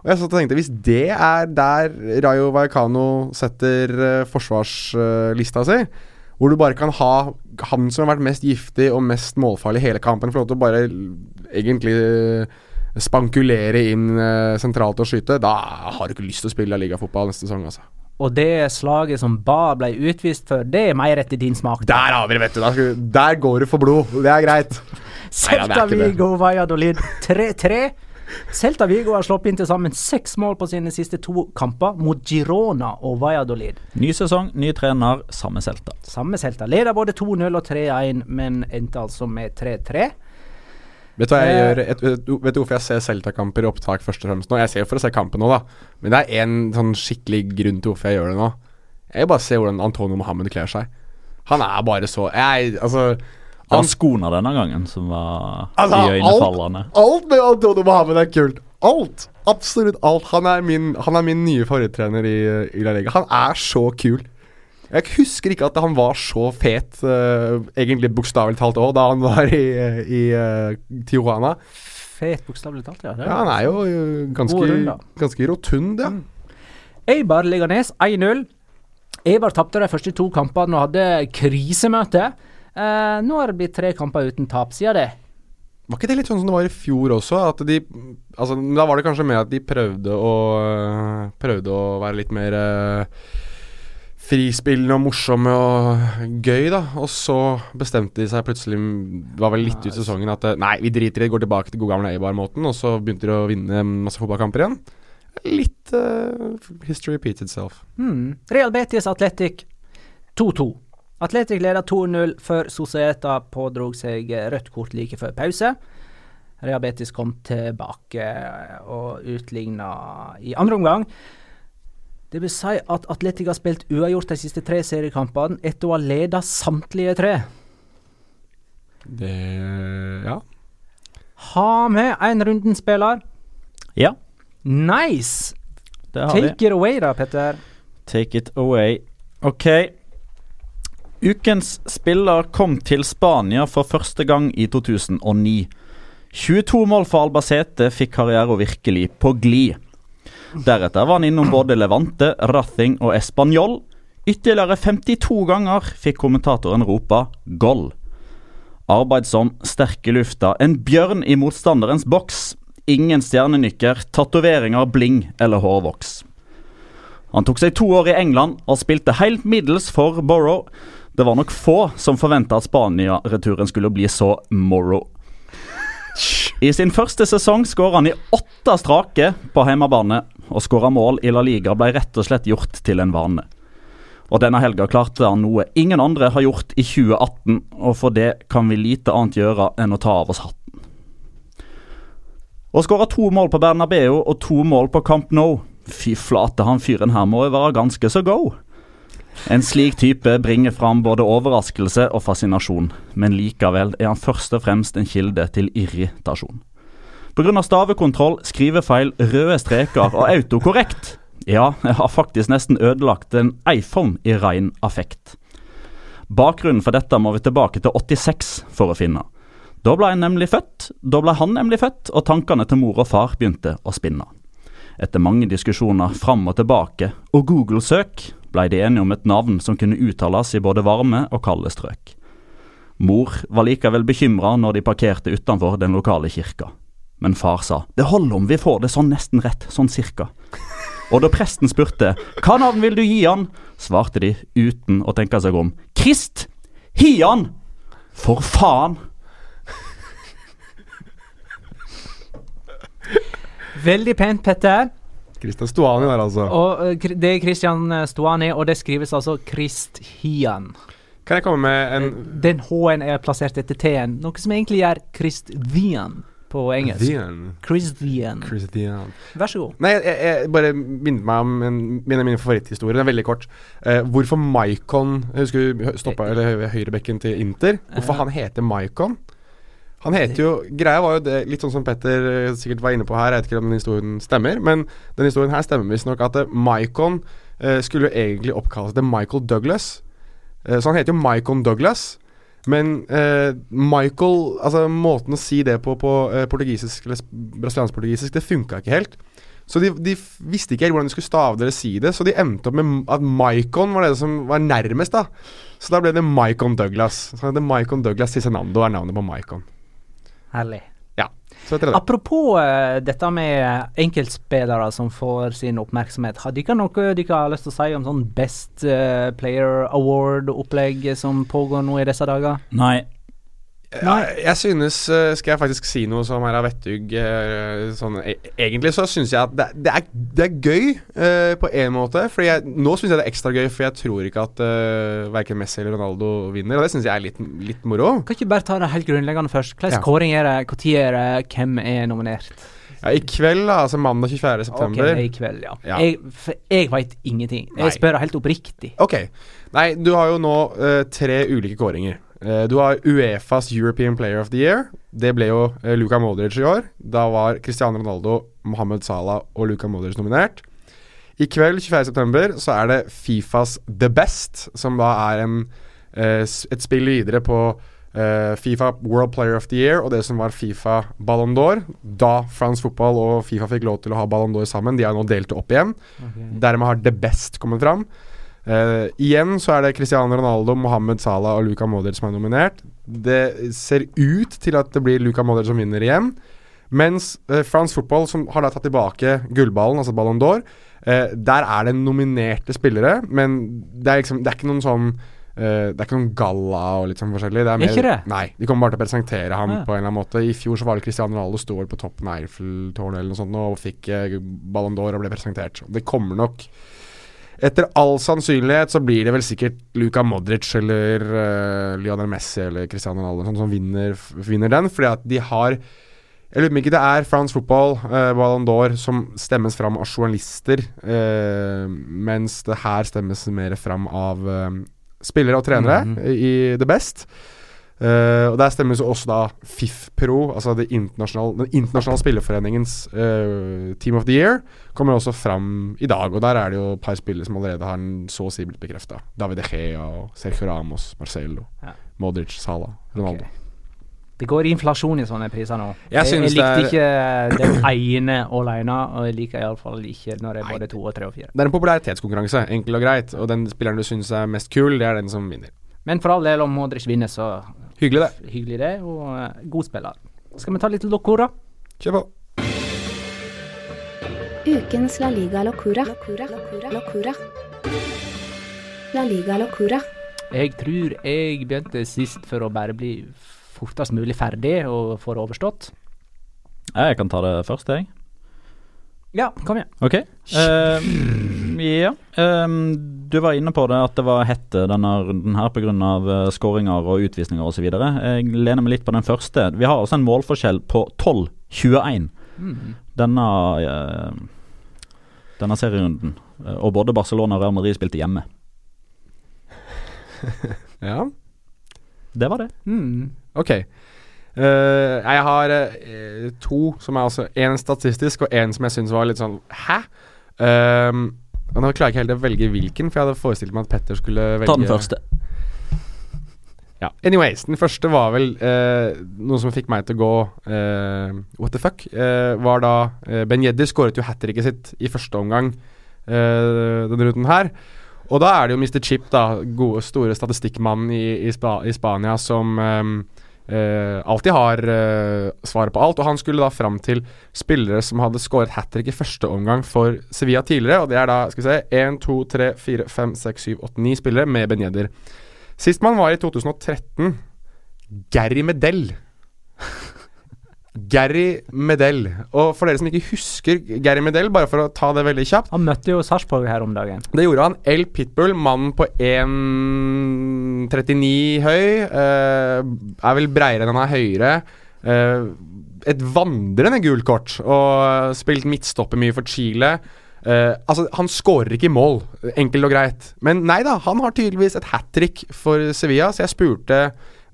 Og jeg satt og tenkte, hvis det er der Rayo Vallecano setter uh, forsvarslista si, hvor du bare kan ha han som har vært mest giftig og mest målfarlig hele kampen, få lov til å bare egentlig eh, spankulere inn eh, sentralt og skyte, da har du ikke lyst til å spille ligafotball neste sesong, altså. Og det slaget som Ba ble utvist for, det er mer etter din smak. Der har vi det, vet du! Der, skal, der går du for blod. Det er greit. Celta. Vigo Valladolid 3-3. Celta Vigo har sluppet inn til sammen seks mål på sine siste to kamper mot Girona og Valladolid. Ny sesong, ny trener, samme Celta. Samme Celta. Leder både 2-0 og 3-1, men endte altså med 3-3. Vet du hva jeg Eh. gjør et, vet du- hvorfor jeg ser Celta-kamper i opptak først og fremst nå? Jeg ser jo for å se kampen nå, da. Men det er én sånn skikkelig grunn til hvorfor jeg gjør det nå. Jeg vil bare se hvordan Antonio Mohammed kler seg. Han er bare så Jeg, altså Det var skoene denne gangen som var Altså, iøynefallende. Alt med Antonio Mohammed er kult. Alt. Absolutt alt. Han er min, han er min nye favorittrener i, i La Liga. Han er så kul. Jeg husker ikke at han var så fet, uh, egentlig bokstavelig talt òg, da han var i, i uh, Tijuana. Fet bokstavelig talt, ja. Ja, han er jo eh, ganske, ganske rotund, ja. Eibar Leganes 1-0. Eibar tapte de første to kampene og hadde krisemøte. Nå har det blitt tre kamper uten tap siden det. Var ikke det litt sånn som det var i fjor også? At de Altså, da var det kanskje mer at de prøvde å Prøvde å være litt mer frispillende og morsomme og gøy, da. Og så bestemte de seg plutselig Det var vel litt ut i sesongen at eh, Nei, vi driter i det, går tilbake til god gamle Eibar-måten. Og så begynte de å vinne masse fotballkamper igjen. Litt uh, history repeats itself. Hmm. Real Betis Athletic 2-2. Atletic leda 2-0 før Societa pådrog seg rødt kort like før pause. Real Betis kom tilbake og utligna i andre omgang. Det vil si at Atletic har spilt uavgjort de siste tre seriekampene etter å ha ledet samtlige tre. Det Ja. Ha med en runden-spiller. Ja, Nice! det har vi. Take it away, da, Petter. Take it away. Ok. Ukens spiller kom til Spania for første gang i 2009. 22 mål for Albacete fikk karrieren virkelig på glid. Deretter var han innom både Levante, Rathing og Español. Ytterligere 52 ganger fikk kommentatoren ropa 'goll'. Arbeidsom, sterk i lufta, en bjørn i motstanderens boks. Ingen stjernenykker, tatoveringer, bling eller hårvoks. Han tok seg to år i England og spilte helt middels for Borough. Det var nok få som forventa at Spania-returen skulle bli så moro. I sin første sesong skåra han i åtte strake på hjemmebane, og skåre mål i La Liga ble rett og slett gjort til en vane. Og denne helga klarte han noe ingen andre har gjort i 2018, og for det kan vi lite annet gjøre enn å ta av oss hatten. Å skåre to mål på Bernabeu og to mål på Camp Nou Fy flate, han fyren her må jo være ganske så go. En slik type bringer fram både overraskelse og fascinasjon, men likevel er han først og fremst en kilde til irritasjon. Pga. stavekontroll, skrivefeil, røde streker og autokorrekt. Ja, jeg har faktisk nesten ødelagt en iPhone i rein affekt. Bakgrunnen for dette må vi tilbake til 86 for å finne. Da ble nemlig født, da ble han nemlig født, og tankene til mor og far begynte å spinne. Etter mange diskusjoner fram og tilbake og Google-søk ble de enige om et navn som kunne uttales i både varme og kalde strøk. Mor var likevel bekymra når de parkerte utenfor den lokale kirka. Men far sa det holder om vi får det sånn nesten rett, sånn cirka. Og da presten spurte hva navn vil du gi han, svarte de uten å tenke seg om Krist! Hian! For faen! Veldig pent, Petter. Kristian Stoani der, altså. Og eh, det er Kristian Stoani, og det skrives altså Krist Hian. Kan jeg komme med en Den H-en er plassert etter T-en, noe som egentlig gjør Christvian på engelsk. Vian. Christvian. Christian. Vær så god. Nei, jeg, jeg bare minnet meg om en, en av mine favoritthistorier. Den er veldig kort. Eh, hvorfor Maikon husker du stoppa eller høyrebekken til Inter. Hvorfor han heter Maikon? Han heter jo Greia var jo det, litt sånn som Petter eh, sikkert var inne på her, jeg vet ikke om den historien stemmer, men den historien her stemmer visstnok at eh, Maikon eh, skulle jo egentlig oppkalles til Michael Douglas. Eh, så han heter jo Maikon Douglas. Men eh, Michael Altså måten å si det på på eh, portugisisk eller brasiliansk-portugisisk, det funka ikke helt. Så de, de visste ikke helt hvordan de skulle stave det eller si det, så de endte opp med at Maikon var det som var nærmest, da. Så da ble det Maikon Douglas. Så det Maikon Douglas Cicinando er navnet på Maikon. Herlig. Apropos uh, dette med enkeltspillere som får sin oppmerksomhet. Har dere noe dere har lyst til å si om sånn Best uh, Player Award-opplegg som pågår nå i disse dager? Nei, Nei. Jeg, synes eh, Skal jeg faktisk si noe som er av vettug eh, sånn, e Egentlig så syns jeg at det, det, er, det er gøy uh, på en måte. Fordi jeg, Nå syns jeg det er ekstra gøy, for jeg tror ikke at uh, verken Messi eller Ronaldo vinner. Og det syns jeg er litt, litt moro. Kan ikke bare ta det helt grunnleggende først. Hvilken Ja. kåring er det? Når er det? Hvem er nominert? Ja, I kveld, da, altså mandag 24. Ok, september i kveld, ja. Ja. Jeg, jeg veit ingenting. Nei. Jeg spør helt oppriktig. Ok. Nei, du har jo nå uh, tre ulike kåringer. Eh, du har Uefas European Player of the Year. Det ble jo uh, Luka Modric i år. Da var Cristiano Ronaldo, Mohammed Salah og Luka Modric nominert. I kveld, 24.9, så er det Fifas The Best, som da er en, eh, et spill videre på eh, Fifa World Player of the Year og det som var Fifa Ballon d'Or. Da fransk fotball og Fifa fikk lov til å ha Ballon d'Or sammen. De har nå delt det opp igjen. Dermed har The Best kommet fram. Eh, igjen så er det Cristiano Ronaldo, Mohammed Salah og Luka Modric som er nominert. Det ser ut til at det blir Luka Modric som vinner igjen. Mens uh, France Football, som har da tatt tilbake gullballen, altså Ballon d'Or, uh, der er det nominerte spillere, men det er liksom Det er ikke noen sånn det er ikke noen galla og litt sånn forskjellig. Det er mer, Ikke det? Nei, de kommer bare til å presentere ham Ja. på en eller annen måte. I fjor så var det Cristiano Ronaldo sto på toppen av Eiffeltårnet eller noe sånt og fikk Ballon d'Or og ble presentert. Det kommer nok etter all sannsynlighet så blir det vel sikkert Luka Modric eller uh, Lionel Messi eller Cristiano Ronaldo sånn, som vinner, vinner den, fordi at de har jeg lurer på om ikke det er France Football, uh, Ballon d'Or, som stemmes fram av journalister, uh, mens det her stemmes mer fram av uh, spillere og trenere Mhm. i The Best. Uh, og Der stemmes også da FIF-pro, altså det internasjonale, den internasjonale spilleforeningens uh, Team of the Year, kommer også fram i dag. Og der er det jo et par spillere som allerede har en så å si blitt bekrefta. David Gea, Sergio Ramos, Marcelo, Ja. Modric, Salah, Ronaldo. Okay. Det går inflasjon i sånne priser nå. Jeg synes likte det ikke den ene alene, og jeg liker iallfall ikke når det er både to og tre og fire. Det er en popularitetskonkurranse, enkelt og greit. Og den spilleren du syns er mest kul, det er den som vinner. Men for all del, om Modric vinner, så Hyggelig, det. hyggelig det, og uh, god spiller. Skal vi ta litt locora? Kjør på. Ukens La Liga Locura. Locura. Locura. Locura. La Liga Locura. Jeg tror jeg begynte sist for å bare bli fortest mulig ferdig og få det overstått. Jeg kan ta det først, jeg. Ja, kom igjen. Ok. Uh, ja. Ehm, du var inne på det at det var hette denne runden her pga. Uh, skåringer og utvisninger osv. Jeg lener meg litt på den første. Vi har altså en målforskjell på 12-21 Mm. denne, eh, denne serierunden. Eh, og både Barcelona og Real Madrid spilte hjemme. Ja, Det var det. Mm. ok. Uh, jeg har uh, to som er altså én statistisk, og én som jeg syns var litt sånn Hæ? Um, og Nå klarer jeg ikke helt å velge hvilken, for jeg hadde forestilt meg at Petter skulle velge Ta den første. Ja. Anyways, den første var vel eh, noe som fikk meg til å gå eh, What the fuck? Eh, var da eh, Ben Yedder skåret jo hat tricket sitt i første omgang eh, denne runden her. Og da er det jo Mr. Chip, da, gode, store statistikkmannen i, i, Spa i Spania, som eh, alltid har uh, svaret på alt. Og han skulle da fram til spillere som hadde skåret hat trick i første omgang for Sevilla tidligere. Og det er da skal vi se, 1, 2, 3, 4, 5, 6, 7, 8, 9 spillere med Ben Sist Sistmann var i 2013 Gary Medell. Gary Medell. Og for dere som ikke husker Gary Medell, bare for å ta det veldig kjapt Han møtte jo Sarpsborg her om dagen. Det gjorde han. El Pitbull, mannen på 1,39 høy. Uh, er vel breiere enn han er høyere. Uh, et vandrende gult kort, og spilt midtstopper mye for Chile. Uh, altså, han skårer ikke i mål, enkelt og greit. Men nei da, han har tydeligvis et hat trick for Sevilla, så jeg spurte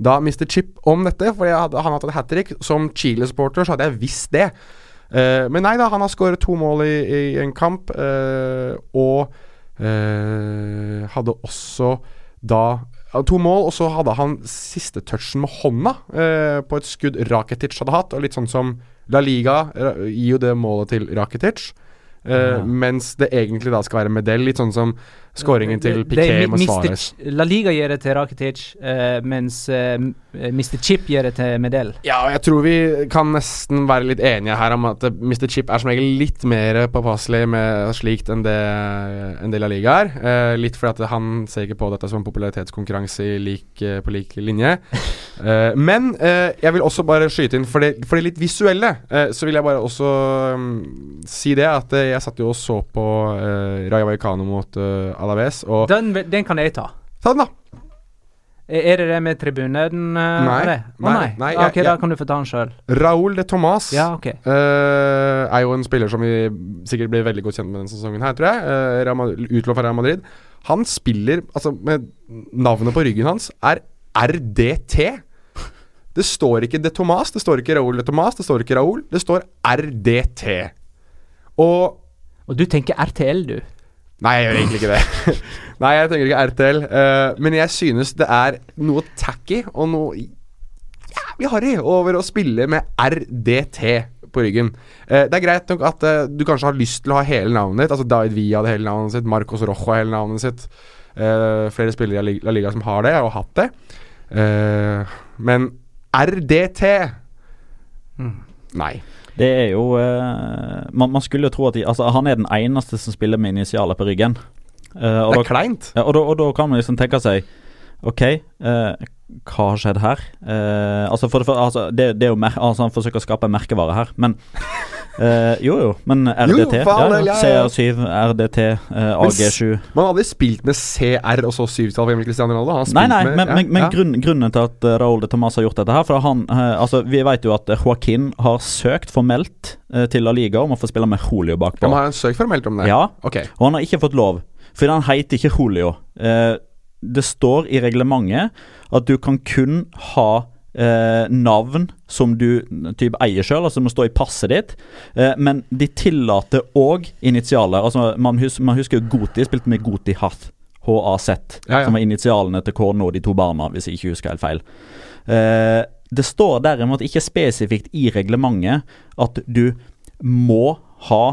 da Mr. Chip om dette, for hadde, han hadde et hat trick. Som Chile-supporter så hadde jeg visst det. Uh, men nei da, han har skåret to mål i, i en kamp, uh, og eh, hadde også da To mål, og så hadde han siste touchen med hånda på et skudd Rakitic hadde hatt. Og litt sånn som La Liga gir jo det målet til Rakitic. Ja. Mens det egentlig da skal være Medel. Litt sånn som skåringen til Det- det er Piquet Mr. svares. La Liga gir det til Rakitic, uh, mens uh, Mr. Chip gir det til Medel. Ja, og jeg tror vi kan nesten være litt enige her om at eh, Mr. Chip er som regel litt mer påpasselig med slikt enn det en del av liga er. Uh, litt fordi at han ser ikke på dette som en popularitetskonkurranse i lik, eh, på lik linje. Eh, men eh, jeg vil også bare skyte inn for det, for det litt visuelle. eh, så vil jeg bare også um, si det at eh, jeg satt jo og så på uh, Raja Vallecano mot eh, Alaves, og Den, den kan jeg ta. Ta den, da! Er det det med tribunen? eh, Nei? Å, nei, nei. nei, ok, jeg- da kan du få ta den sjøl. Raúl de Tomàs Ja, okay. uh, er jo en spiller som vi sikkert blir veldig godt kjent med denne sesongen her, tror jeg. Uh, utlånt fra Real Madrid. Han spiller Altså, med navnet på ryggen hans er RDT. Det står ikke De Tomas, det står ikke Raúl de Tomas, det står ikke Raúl. Det står RDT. Og Og du tenker RTL, du. Nei, jeg gjør egentlig ikke det. Nei, jeg tenker ikke RTL. Uh, men jeg synes det er noe tacky og noe jævlig harry over å spille med RDT på ryggen. Uh, det er greit nok at uh, du kanskje har lyst til å ha hele navnet ditt. Altså David Villa hadde hele navnet sitt, Marcos Rojo hadde hele navnet sitt. Eh, flere spillere i La Liga som har det, og har hatt det. Eh, men RDT Nei. Det er jo uh, man, man skulle jo tro at de, altså, han er den eneste som spiller med initialer på ryggen. Uh, og, Det da, er kleint. ja, og, da, og da kan man liksom tenke seg OK, uh, hva har skjedd her? Altså for for, altså, det, det er jo mer, altså Han forsøker å skape en merkevare her, men Eh, jo, jo, men RDT. Jo, faen, ja, ja. ja, ja. CR7, RDT, uh, AG7. Man hadde aldri spilt med CR og så syvtall for Emil Cristiano Ronaldo. Nei, nei, med, men, ja, men, men grunn, grunnen til at uh, Raúl de Tomas har gjort dette her For han, uh, altså Vi vet jo at eh, Joaquin har søkt formelt eh, til La Liga om å få spille med Julio bakpå. Har han søkt formelt om det? Ja, okay. og han har ikke fått lov. Fordi han heter ikke Julio. Eh, det står i reglementet at du kan kun ha eh, navn som du typ eier sjøl, altså må stå i passet ditt. Eh, men de tillater òg initialer. Altså man, hus man husker Goti spilte med Goti Hath. HAZ, Ja, ja. som var initialene til Korno og de to barna, hvis jeg ikke husker helt feil. Eh, det står derimot ikke spesifikt i reglementet at du må ha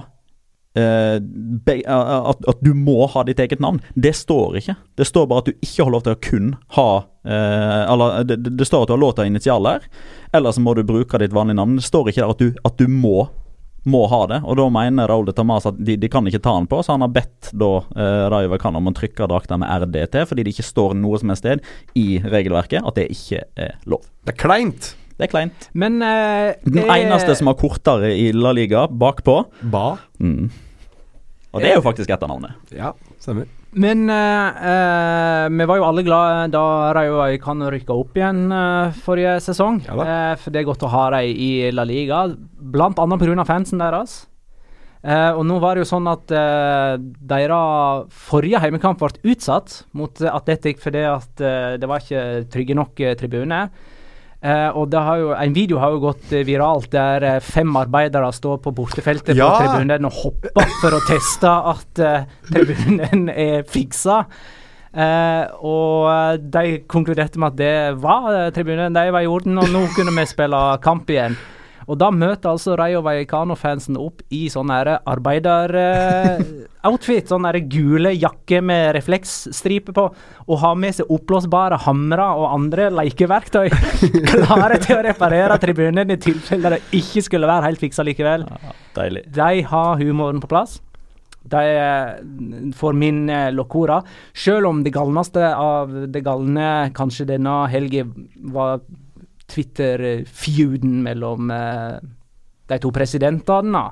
at, at du må ha ditt eget navn. Det står ikke. Det står bare at du ikke har lov til å kun ha eh, Eller det, det står at du har lov til å ha initialer, eller så må du bruke ditt vanlige navn. Det står ikke der at du, at du må må ha det, og da mener Raoul de Tamas at de, de kan ikke ta han på, så han har bedt da eh, Rayo Khan om å trykke drakta med RDT, fordi det ikke står noe som helst sted i regelverket at det ikke er lov. Det er kleint. Det er kleint. Men eh, Den eneste som har kortere i La Liga bakpå. Ba. Mm. Og det er jo faktisk etternavnet. Ja, stemmer. Men eh, eh, vi var jo alle glade da Rayo Vallecano rykka opp igjen eh, forrige sesong. Ja da. Eh, for det er godt å ha dem i La Liga, blant annet pga. fansen deres. Uh, og nå var det jo sånn at uh, deres forrige heimekamp ble utsatt mot Atletic fordi at uh, det var ikke trygge nok uh, tribuner. Eh, og det har jo, en video har jo gått eh, viralt der eh, fem arbeidere står på bortefeltet Ja! på tribunen og hopper for å teste at uh, tribunen er fiksa. Uh, og de konkluderte med at det var tribunen, de var i orden, og nå kunne vi spille kamp igjen. Og da møter altså Rayo Vallecano-fansen opp i sånn arbeider-outfit. sånn gule jakke med refleksstripe på, og har med seg oppblåsbare hamre og andre lekeverktøy. Klare til å reparere tribunen i tilfelle det ikke skulle være helt fiksa likevel. Deilig. De har humoren på plass. De eh, får min eh, locora. Selv om det galneste av det galne kanskje denne helga var Twitter-feuden mellom eh, de to presidentene.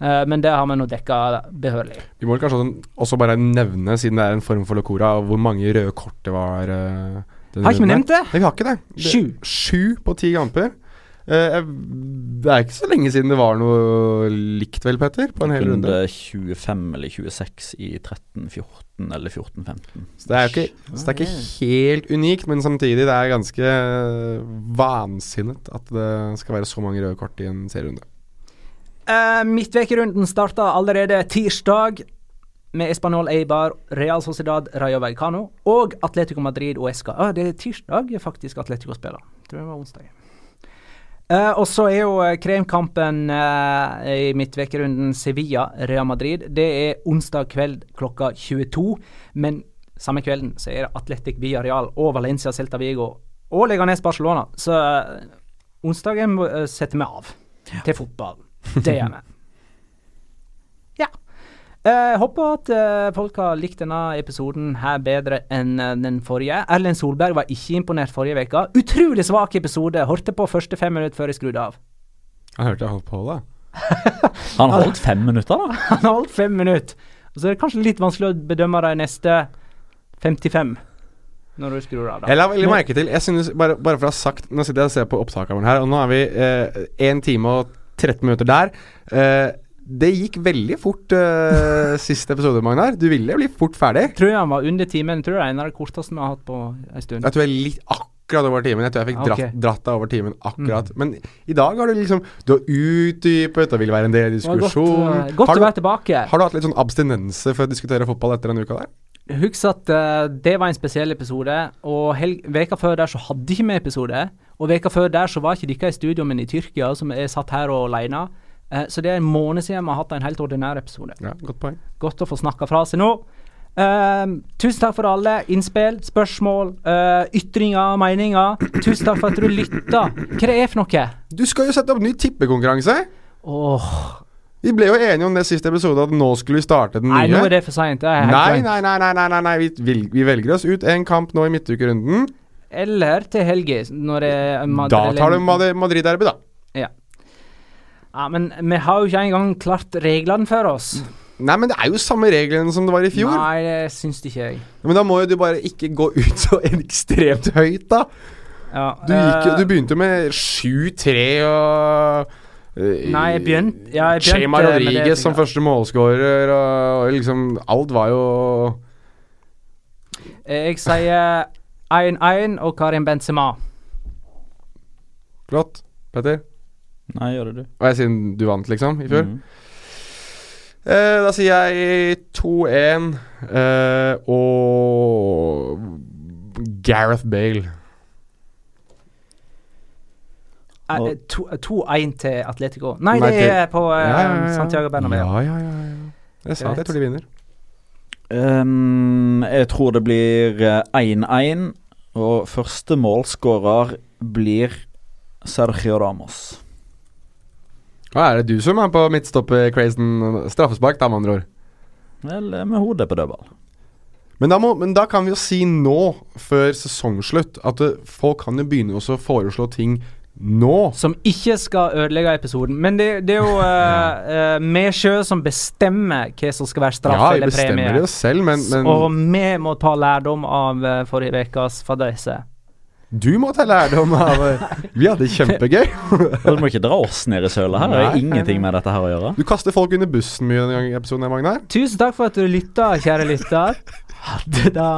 Eh, men det har vi nå dekka behørig. Vi må kanskje også- bare nevne, siden det er en form for locora, hvor mange røde kort det var. eh, Har ikke vi nevnt det? Nei, vi har ikke det. det Sju. Sju på ti kamper. Eh, jeg- det er ikke så lenge siden det var noe likt, vel, Petter? På en hel runde. Runde 25 eller 26 i 13-14 eller 14-15. Så det er jo ikke, så det er ikke helt unikt, men samtidig det er ganske vansinnet at det skal være så mange røde kort i en serierunde. Uh, Midtvekerunden starta allerede tirsdag med Espanol Eibar, Real Sociedad, Rayo Vallecano og Atletico Madrid og Esca. Ah, det er tirsdag faktisk Atletico spiller. Tror det var onsdag. Eh, og så er jo eh, kremkampen uh, i midtvekerunden Sevilla-Real Madrid. Det er onsdag kveld klokka 22. Men samme kvelden så er det Atletic Villarreal og Valencia Celta Vigo og Leganes Barcelona. Så uh, onsdagen setter vi av til fotball. Det gjør vi. Jeg håper at eh, folk har likt denne episoden her bedre enn eh, den forrige. Erlend Solberg var ikke imponert forrige uke. Utrolig svak episode. Hørte på første fem minutter før jeg skrudde av. Jeg hørte jeg holdt på da. Han har holdt fem minutter, da. Han har holdt fem minutter. Og så er det kanskje litt vanskelig å bedømme de neste 55 når du skrur av. da. Jeg la veldig merke til Jeg synes, bare, bare for å ha sagt Nå sitter jeg og ser på opptakeren her, og nå er vi én time og 13 minutter der. Eh, det gikk veldig fort uh, siste episode, Magnar. Du ville bli fort ferdig. Tror jeg han var under timen. Tror jeg det er en av de korteste vi har hatt på en stund. Jeg tror jeg er litt akkurat over timen. Jeg tror jeg fikk dratt, okay. dratt deg over timen akkurat. Men i dag har du liksom Du har utdypet og vil være en del av Det godt, diskusjon. eh, godt har, å være tilbake. har du hatt litt sånn abstinense for å diskutere fotball etter denne uka der? Husk at uh, det var en spesiell episode, og veka før der så hadde ikke vi episode. Og veka før der så var ikke dere i studio, men i Tyrkia, som er satt her og alene. Eh, så det er en måned siden vi har hatt en helt ordinær episode. Ja, godt poeng. Godt å få snakka fra seg nå. Eh, tusen takk for alle innspill, spørsmål, eh, ytringer, meninger. Tusen takk for at du lytta. Hva det er for noe? Du skal jo sette opp ny tippekonkurranse. Åh, Vi ble jo enige om det siste episode, at nå skulle vi starte den nye. nei, nå er det for seint. Nei, nei, nei, nei, nei, nei, nei. Vi, vil, vi velger oss ut en kamp nå i midtukerunden. Eller til helga, når det er Da tar du Madrid-derby, da. Ja. Ja, men vi har jo ikke engang klart reglene for oss. Nei, men det er jo samme reglene som det var i fjor. Nei, det syns ikke jeg. Men da må jo du bare ikke gå ut så ekstremt høyt, da. Ja, Du, gikk, eh, du begynte med 7-3 og eh, Nei, jeg begynte ja, jeg begynte Chema Rodriguez som første målskårer, og, og liksom Alt var jo Jeg sier 1-1 og Karim Benzema. flott. Petter? Nei, gjør det du. Og jeg siden du vant, liksom, i fjor. Mm. Eh, da sier jeg 2-1 eh, og Gareth Bale. Eh, Og- eh, to- eh, 2-1 til Atletico. Nei, Nei, det er på eh, Ja, ja, ja. Santiago Bernabeu. Ja, ja, ja, ja. Jeg sa at jeg tror de vinner. Um, jeg tror det blir eh, 1-1, og første målskårer blir Sergio Ramos. Hva er det du som er på midtstopper-crazen? Straffespark, da, med andre ord. Vel, eh, med hodet på dødball. Men da, må, men da kan vi jo si nå, før sesongslutt, at eh, folk kan jo begynne å foreslå ting nå. Som ikke skal ødelegge episoden. Men det, det er jo eh, uh, vi sjøl som bestemmer hva som skal være straff Ja, vi eller bestemmer premie. det jo selv, men, men Og vi må ta lærdom av uh, forrige ukas fadese. Du må ta lærdom av Vi hadde det kjempegøy. Du må ikke dra oss ned i søla her. Det har Nei, ingenting med dette her å gjøre. Du kaster folk under bussen mye denne gangen i episoden, Magnar. Tusen takk for at du lytta, kjære lytter. Ha det, da.